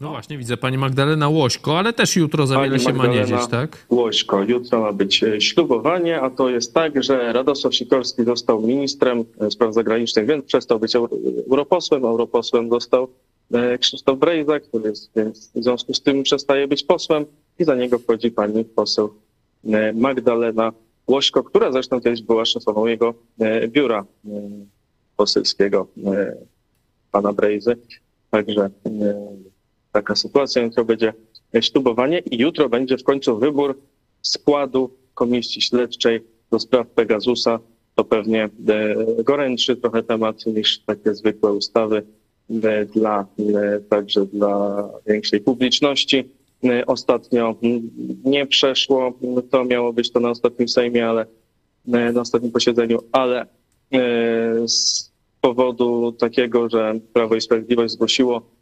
Speaker 1: No właśnie, widzę pani Magdalena Łośko, ale też jutro za wiele
Speaker 4: Pani
Speaker 1: się ma nie
Speaker 4: Magdalena
Speaker 1: dzieć, tak?
Speaker 4: Łośko. Jutro ma być e, ślubowanie, a to jest tak, że Radosław Sikorski został ministrem e, spraw zagranicznych, więc przestał być euro- europosłem. Europosłem został e, Krzysztof Brejza, który jest, więc w związku z tym przestaje być posłem i za niego wchodzi pani poseł Magdalena Łośko, która zresztą kiedyś była szefową jego biura poselskiego pana Brejzy. Także taka sytuacja. Jutro będzie ślubowanie i jutro będzie w końcu wybór składu komisji śledczej do spraw Pegasusa. To pewnie e, gorętszy trochę temat niż takie zwykłe ustawy e, dla, e, także dla większej publiczności. Ostatnio nie przeszło, to miało być to na ostatnim Sejmie, ale na ostatnim posiedzeniu, ale z powodu takiego, że Prawo i Sprawiedliwość zgłosiło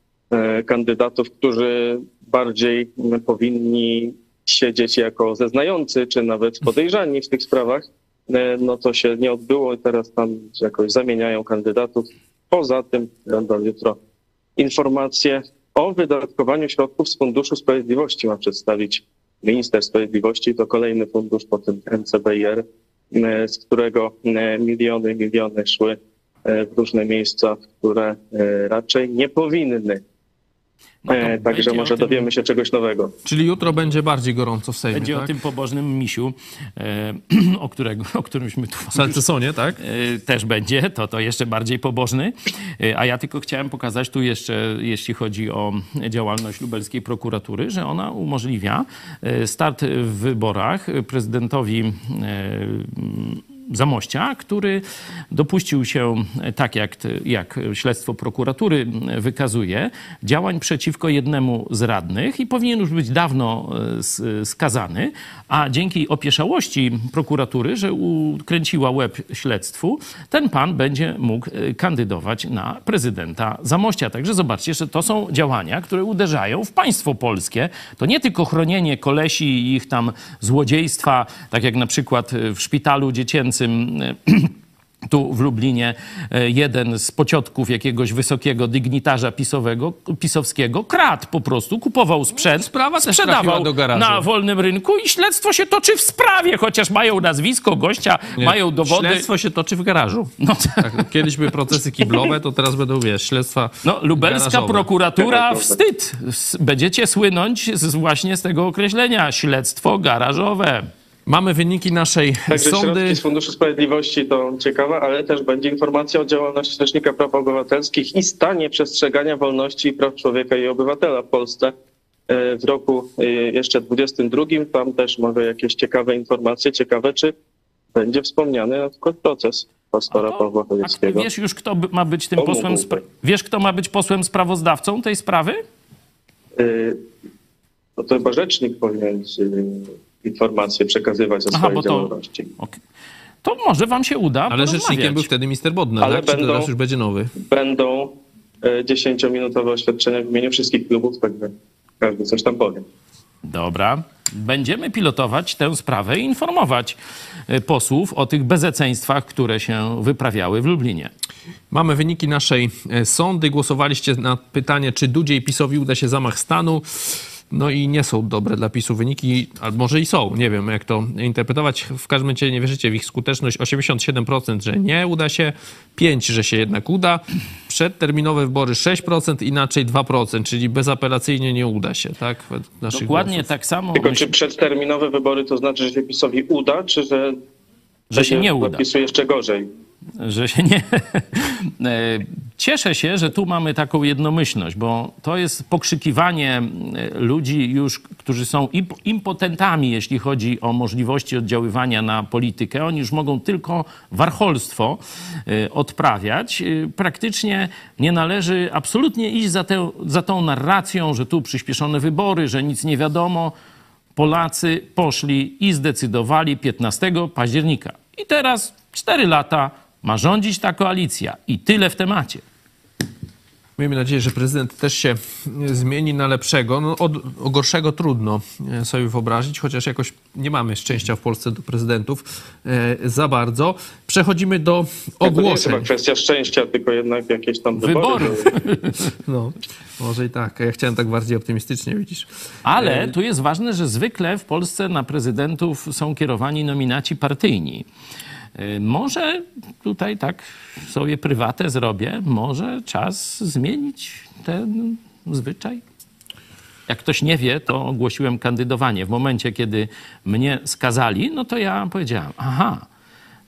Speaker 4: kandydatów, którzy bardziej powinni siedzieć jako zeznający, czy nawet podejrzani w tych sprawach, e, no to się nie odbyło i teraz tam jakoś zamieniają kandydatów. Poza tym będą jutro informacje o wydatkowaniu środków z Funduszu Sprawiedliwości ma przedstawić minister sprawiedliwości. To kolejny fundusz po tym NCBR, e, z którego e, miliony, miliony szły e, w różne miejsca, które e, raczej nie powinny. E, Także może
Speaker 3: tym-
Speaker 4: dowiemy się czegoś nowego.
Speaker 1: Czyli jutro będzie bardziej gorąco w Sejmie,
Speaker 3: Będzie
Speaker 1: tak?
Speaker 3: o tym pobożnym misiu, e, o, którego, o którymśmy tu...
Speaker 1: Salcesonie, tak?
Speaker 3: E, Też będzie, to, to jeszcze bardziej pobożny. E, A ja tylko chciałem pokazać tu jeszcze, jeśli chodzi o działalność lubelskiej prokuratury, że ona umożliwia e, start w wyborach prezydentowi e, Zamościa, który dopuścił się, tak jak, jak śledztwo prokuratury wykazuje, działań przeciwko jednemu z radnych i powinien już być dawno e, skazany, a dzięki opieszałości prokuratury, że ukręciła łeb śledztwu, ten pan będzie mógł e, kandydować na prezydenta Zamościa. Także zobaczcie, że to są działania, które uderzają w państwo polskie. To nie tylko chronienie kolesi i ich tam złodziejstwa, tak jak na przykład w szpitalu dziecięcym e, tu w Lublinie e, jeden z pociotków jakiegoś wysokiego dygnitarza pisowego, pisowskiego kradł po prostu, kupował sprzęt,
Speaker 1: Sprawa
Speaker 3: sprzedawał na wolnym rynku i śledztwo się toczy w sprawie, chociaż mają nazwisko gościa,
Speaker 1: Nie.
Speaker 3: mają dowody.
Speaker 1: Śledztwo się toczy w garażu.
Speaker 3: No,
Speaker 1: Tak, kiedyś były procesy kiblowe, to teraz będą, wiesz, śledztwa
Speaker 3: no, lubelska
Speaker 1: garażowe.
Speaker 3: prokuratura wstyd. Będziecie słynąć z, właśnie z tego określenia śledztwo garażowe.
Speaker 1: Mamy wyniki naszej
Speaker 4: Także
Speaker 1: sądy.
Speaker 4: środki z Funduszu Sprawiedliwości to ciekawe, ale też będzie informacja o działalności Rzecznika Praw Obywatelskich i stanie przestrzegania wolności i praw człowieka i obywatela w Polsce e, w roku e, jeszcze 22. Tam też może jakieś ciekawe informacje. Ciekawe, czy będzie wspomniany na przykład proces pastora Pawła Chojeckiego.
Speaker 3: Wiesz już, kto ma być tym
Speaker 4: To
Speaker 3: posłem, spra- wiesz, kto ma być posłem sprawozdawcą tej sprawy?
Speaker 4: Y, No to chyba rzecznik powinien informacje przekazywać o
Speaker 3: Aha,
Speaker 4: swojej
Speaker 3: to-
Speaker 4: działalności.
Speaker 3: To może wam się uda
Speaker 1: Ale
Speaker 3: porozmawiać.
Speaker 1: rzecznikiem był wtedy minister Bodnar,
Speaker 4: Ale
Speaker 1: tak?
Speaker 4: Będą-
Speaker 1: teraz już będzie nowy?
Speaker 4: Będą y, 10-minutowe oświadczenia w imieniu wszystkich klubów, także każdy coś tam powie.
Speaker 3: Dobra. Będziemy pilotować tę sprawę i informować y, posłów o tych bezeceństwach, które się wyprawiały w Lublinie.
Speaker 1: Mamy wyniki naszej e, sądy. Głosowaliście na pytanie, czy Dudzie i PiSowi uda się zamach stanu. No i nie są dobre dla PiSu wyniki, albo może i są, nie wiem jak to interpretować. W każdym razie nie wierzycie w ich skuteczność. 87%, że nie uda się, 5%, że się jednak uda. Przedterminowe wybory 6%, inaczej 2%, czyli bezapelacyjnie nie uda się, tak?
Speaker 3: Dokładnie
Speaker 1: głosów.
Speaker 3: tak samo.
Speaker 4: Tylko czy przedterminowe wybory to znaczy, że się PiSowi uda, czy że,
Speaker 3: Że się nie uda.
Speaker 4: PiSu jeszcze gorzej?
Speaker 3: Że się nie. E, Cieszę się, że tu mamy taką jednomyślność, bo to jest pokrzykiwanie e, ludzi już, którzy są imp- impotentami, jeśli chodzi o możliwości oddziaływania na politykę. Oni już mogą tylko warcholstwo e, odprawiać. Praktycznie nie należy absolutnie iść za, tę, za tą narracją, że tu przyspieszone wybory, że nic nie wiadomo. Polacy poszli i zdecydowali 15 października. I teraz 4 lata ma rządzić ta koalicja. I tyle w temacie.
Speaker 1: Miejmy nadzieję, że prezydent też się e, zmieni na lepszego. No, od, o gorszego trudno e, sobie wyobrazić, chociaż jakoś nie mamy szczęścia w Polsce do prezydentów e, za bardzo. Przechodzimy do
Speaker 4: To nie jest chyba
Speaker 1: ogłoszeń.
Speaker 4: kwestia szczęścia, tylko jednak jakieś tam wybory.
Speaker 3: Wyborów.
Speaker 1: No, może i tak. Ja chciałem tak bardziej optymistycznie, widzisz.
Speaker 3: Ale tu jest ważne, że zwykle w Polsce na prezydentów są kierowani nominaci partyjni. Y, Może tutaj tak sobie prywatę zrobię, może czas zmienić ten zwyczaj? Jak ktoś nie wie, to ogłosiłem kandydowanie. W momencie, kiedy mnie skazali, no to ja powiedziałem, aha,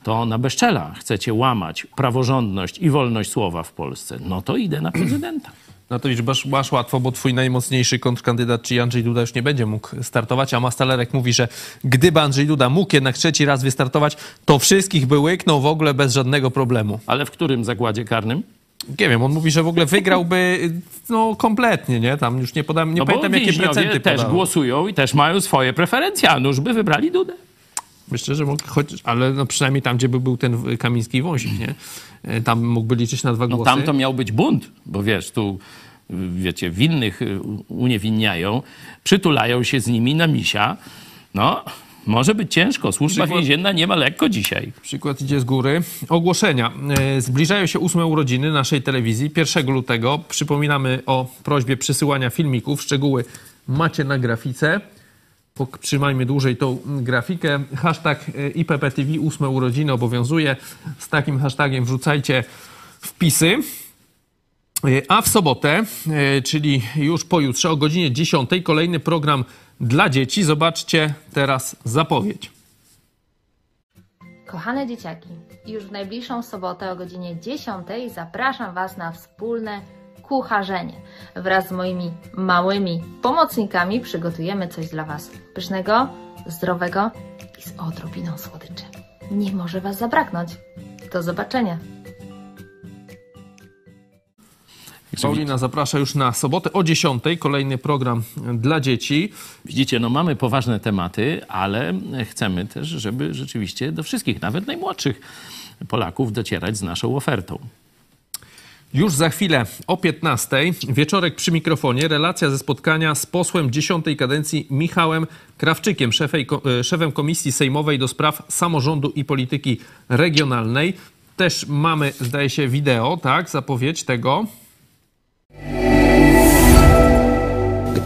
Speaker 3: to na bezczela chcecie łamać praworządność i wolność słowa w Polsce, no to idę na prezydenta.
Speaker 1: No to widzisz, masz, łatwo, bo twój najmocniejszy kontrkandydat, czyli Andrzej Duda, już nie będzie mógł startować, a Mastalerek mówi, że gdyby Andrzej Duda mógł jednak trzeci raz wystartować, to wszystkich by łyknął w ogóle bez żadnego problemu.
Speaker 3: Ale w którym zakładzie karnym?
Speaker 1: Nie wiem, on mówi, że w ogóle wygrałby no kompletnie, nie? Tam już nie podam, nie
Speaker 3: no
Speaker 1: pamiętam jakie
Speaker 3: też
Speaker 1: podał.
Speaker 3: głosują i też mają swoje preferencje, a nuż by wybrali Dudę.
Speaker 1: Myślę, że mógł, choć, ale no przynajmniej tam, gdzie by był ten Kamiński Wąsik, nie? E, Tam mógłby liczyć na dwa
Speaker 3: No
Speaker 1: głosy.
Speaker 3: tam to miał być bunt, bo wiesz, tu y, wiecie, winnych y, uniewinniają, przytulają się z nimi na misia. No, może być ciężko. Służba
Speaker 1: Przykład-
Speaker 3: więzienna nie ma lekko dzisiaj.
Speaker 1: Przykład idzie z góry. Ogłoszenia. E, Zbliżają się ósme urodziny naszej telewizji. 1 lutego przypominamy o prośbie przysyłania filmików. Szczegóły macie na grafice. Trzymajmy dłużej tą mm, grafikę. Hashtag e, IPPTV ósme urodziny obowiązuje. Z takim hashtagiem wrzucajcie wpisy. E, A w sobotę, e, czyli już pojutrze o godzinie 10 kolejny program dla dzieci. Zobaczcie teraz zapowiedź.
Speaker 13: Kochane dzieciaki, już w najbliższą sobotę o godzinie 10 zapraszam Was na wspólne kucharzenie. Wraz z moimi małymi pomocnikami przygotujemy coś dla Was pysznego, zdrowego i z odrobiną słodyczy. Nie może Was zabraknąć. Do zobaczenia.
Speaker 1: Paulina zaprasza już na sobotę o 10. Kolejny program dla dzieci.
Speaker 3: Widzicie, no mamy poważne tematy, ale chcemy też, żeby rzeczywiście do wszystkich, nawet najmłodszych Polaków docierać z naszą ofertą.
Speaker 1: Już za chwilę o 15. Wieczorek przy mikrofonie. Relacja ze spotkania z posłem 10. kadencji Michałem Krawczykiem, szefej, e, szefem Komisji Sejmowej do spraw samorządu i polityki regionalnej. Też mamy, zdaje się, wideo, tak? Zapowiedź tego.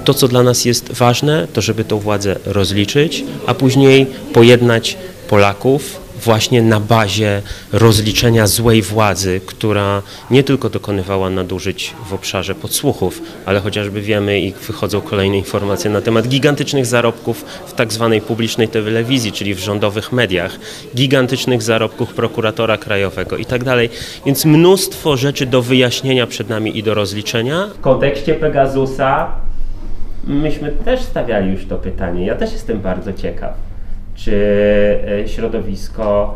Speaker 14: To, co dla nas jest ważne, to żeby tą władzę rozliczyć, a później pojednać Polaków właśnie na bazie rozliczenia złej władzy, która nie tylko dokonywała nadużyć w obszarze podsłuchów, ale chociażby wiemy i wychodzą kolejne informacje na temat gigantycznych zarobków w tak zwanej publicznej telewizji, czyli w rządowych mediach, gigantycznych zarobków prokuratora krajowego i tak dalej. Więc mnóstwo rzeczy do wyjaśnienia przed nami i do rozliczenia. W kontekście Pegasusa myśmy też stawiali już to pytanie. Ja też jestem bardzo ciekaw. Czy e, środowisko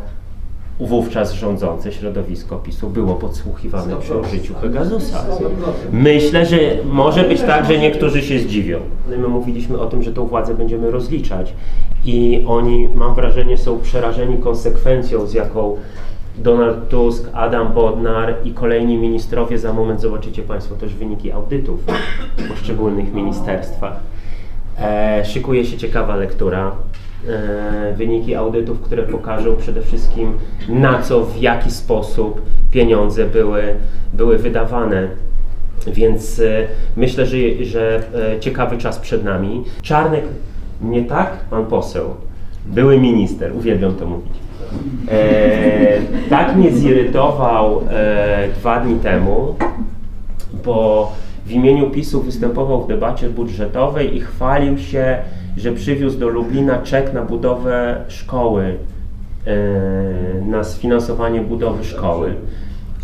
Speaker 14: wówczas rządzące środowisko PiSu było podsłuchiwane przy użyciu Pegasusa. Myślę, że może być tak, że niektórzy się zdziwią. My mówiliśmy o tym, że tą władzę będziemy rozliczać i oni, mam wrażenie, są przerażeni konsekwencją, z jaką Donald Tusk, Adam Bodnar i kolejni ministrowie, za moment zobaczycie Państwo też wyniki audytów w poszczególnych ministerstwach. E, szykuje się ciekawa lektura. E, wyniki audytów, które pokażą przede wszystkim na co, w jaki sposób pieniądze były, były wydawane. Więc e, myślę, że, że e, ciekawy czas przed nami. Czarnek, nie tak, pan poseł, były minister, uwielbiam to mówić. E, tak mnie zirytował e, dwa dni temu, bo w imieniu PiSu występował w debacie budżetowej i chwalił się, że przywiózł do Lublina czek na budowę szkoły, e, na sfinansowanie budowy szkoły.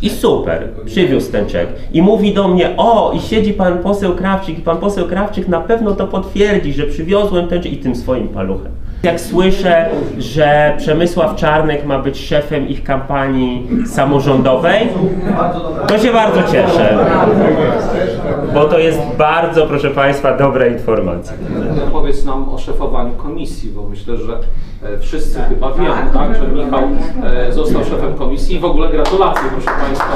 Speaker 14: I super, przywiózł ten czek. I mówi do mnie, o, i siedzi pan poseł Krawczyk, i pan poseł Krawczyk na pewno to potwierdzi, że przywiozłem ten czek i tym swoim paluchem. Jak słyszę, że Przemysław Czarnek ma być szefem ich kampanii samorządowej, to się bardzo cieszę. Bo to jest bardzo, proszę Państwa, dobra informacja.
Speaker 15: Powiedz nam o szefowaniu komisji, bo myślę, że e, wszyscy chyba wiemy, tak, że Michał e, został szefem komisji i w ogóle gratulacje, proszę Państwa.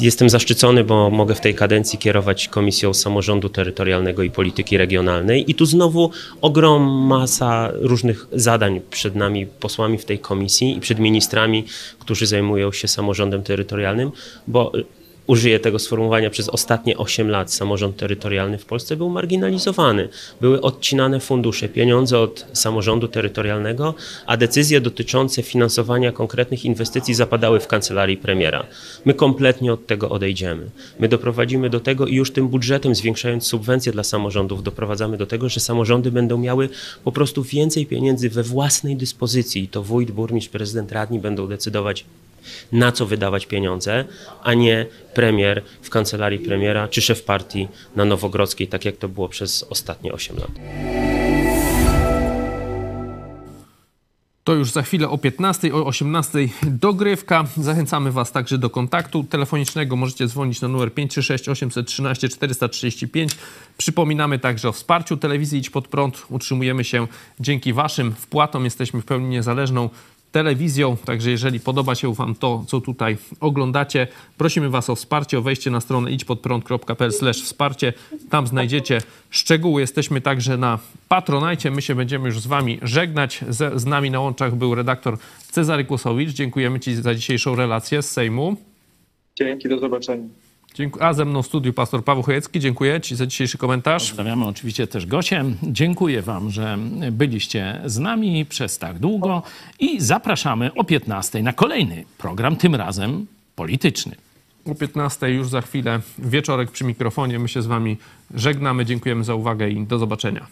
Speaker 14: Jestem zaszczycony, bo mogę w tej kadencji kierować Komisją Samorządu Terytorialnego i Polityki Regionalnej. I tu znowu ogrom masa różnych zadań przed nami, posłami w tej komisji i przed ministrami, którzy zajmują się samorządem terytorialnym, bo użyję tego sformułowania, przez ostatnie 8 lat samorząd terytorialny w Polsce był marginalizowany. Były odcinane fundusze, pieniądze od samorządu terytorialnego, a decyzje dotyczące finansowania konkretnych inwestycji zapadały w kancelarii premiera. My kompletnie od tego odejdziemy. My doprowadzimy do tego i już tym budżetem, zwiększając subwencje dla samorządów, doprowadzamy do tego, że samorządy będą miały po prostu więcej pieniędzy we własnej dyspozycji. I to wójt, burmistrz, prezydent, radni będą decydować, na co wydawać pieniądze, a nie premier w kancelarii premiera czy szef partii na Nowogrodzkiej, tak jak to było przez ostatnie 8 lat.
Speaker 1: To już za chwilę o 15, o 18 dogrywka. Zachęcamy Was także do kontaktu telefonicznego. Możecie dzwonić na numer 536 813 435. Przypominamy także o wsparciu telewizji Idź Pod Prąd. Utrzymujemy się dzięki Waszym wpłatom. Jesteśmy w pełni niezależną telewizją. Także jeżeli podoba się Wam to, co tutaj oglądacie, prosimy Was o wsparcie, o wejście na stronę idźpodprąd.pl wsparcie. Tam znajdziecie szczegóły. Jesteśmy także na Patronajcie. My się będziemy już z Wami żegnać. Z, z nami na łączach był redaktor Cezary Kłosowicz. Dziękujemy Ci za dzisiejszą relację z Sejmu.
Speaker 4: Dzięki, do zobaczenia.
Speaker 1: Dziękuję. A ze mną w studiu pastor Paweł Chojecki. Dziękuję Ci za dzisiejszy komentarz.
Speaker 3: Pozdrawiamy oczywiście też Gosię. Dziękuję Wam, że byliście z nami przez tak długo i zapraszamy o 15 na kolejny program, tym razem polityczny.
Speaker 1: O 15 już za chwilę wieczorek przy mikrofonie. My się z Wami żegnamy. Dziękujemy za uwagę i do zobaczenia.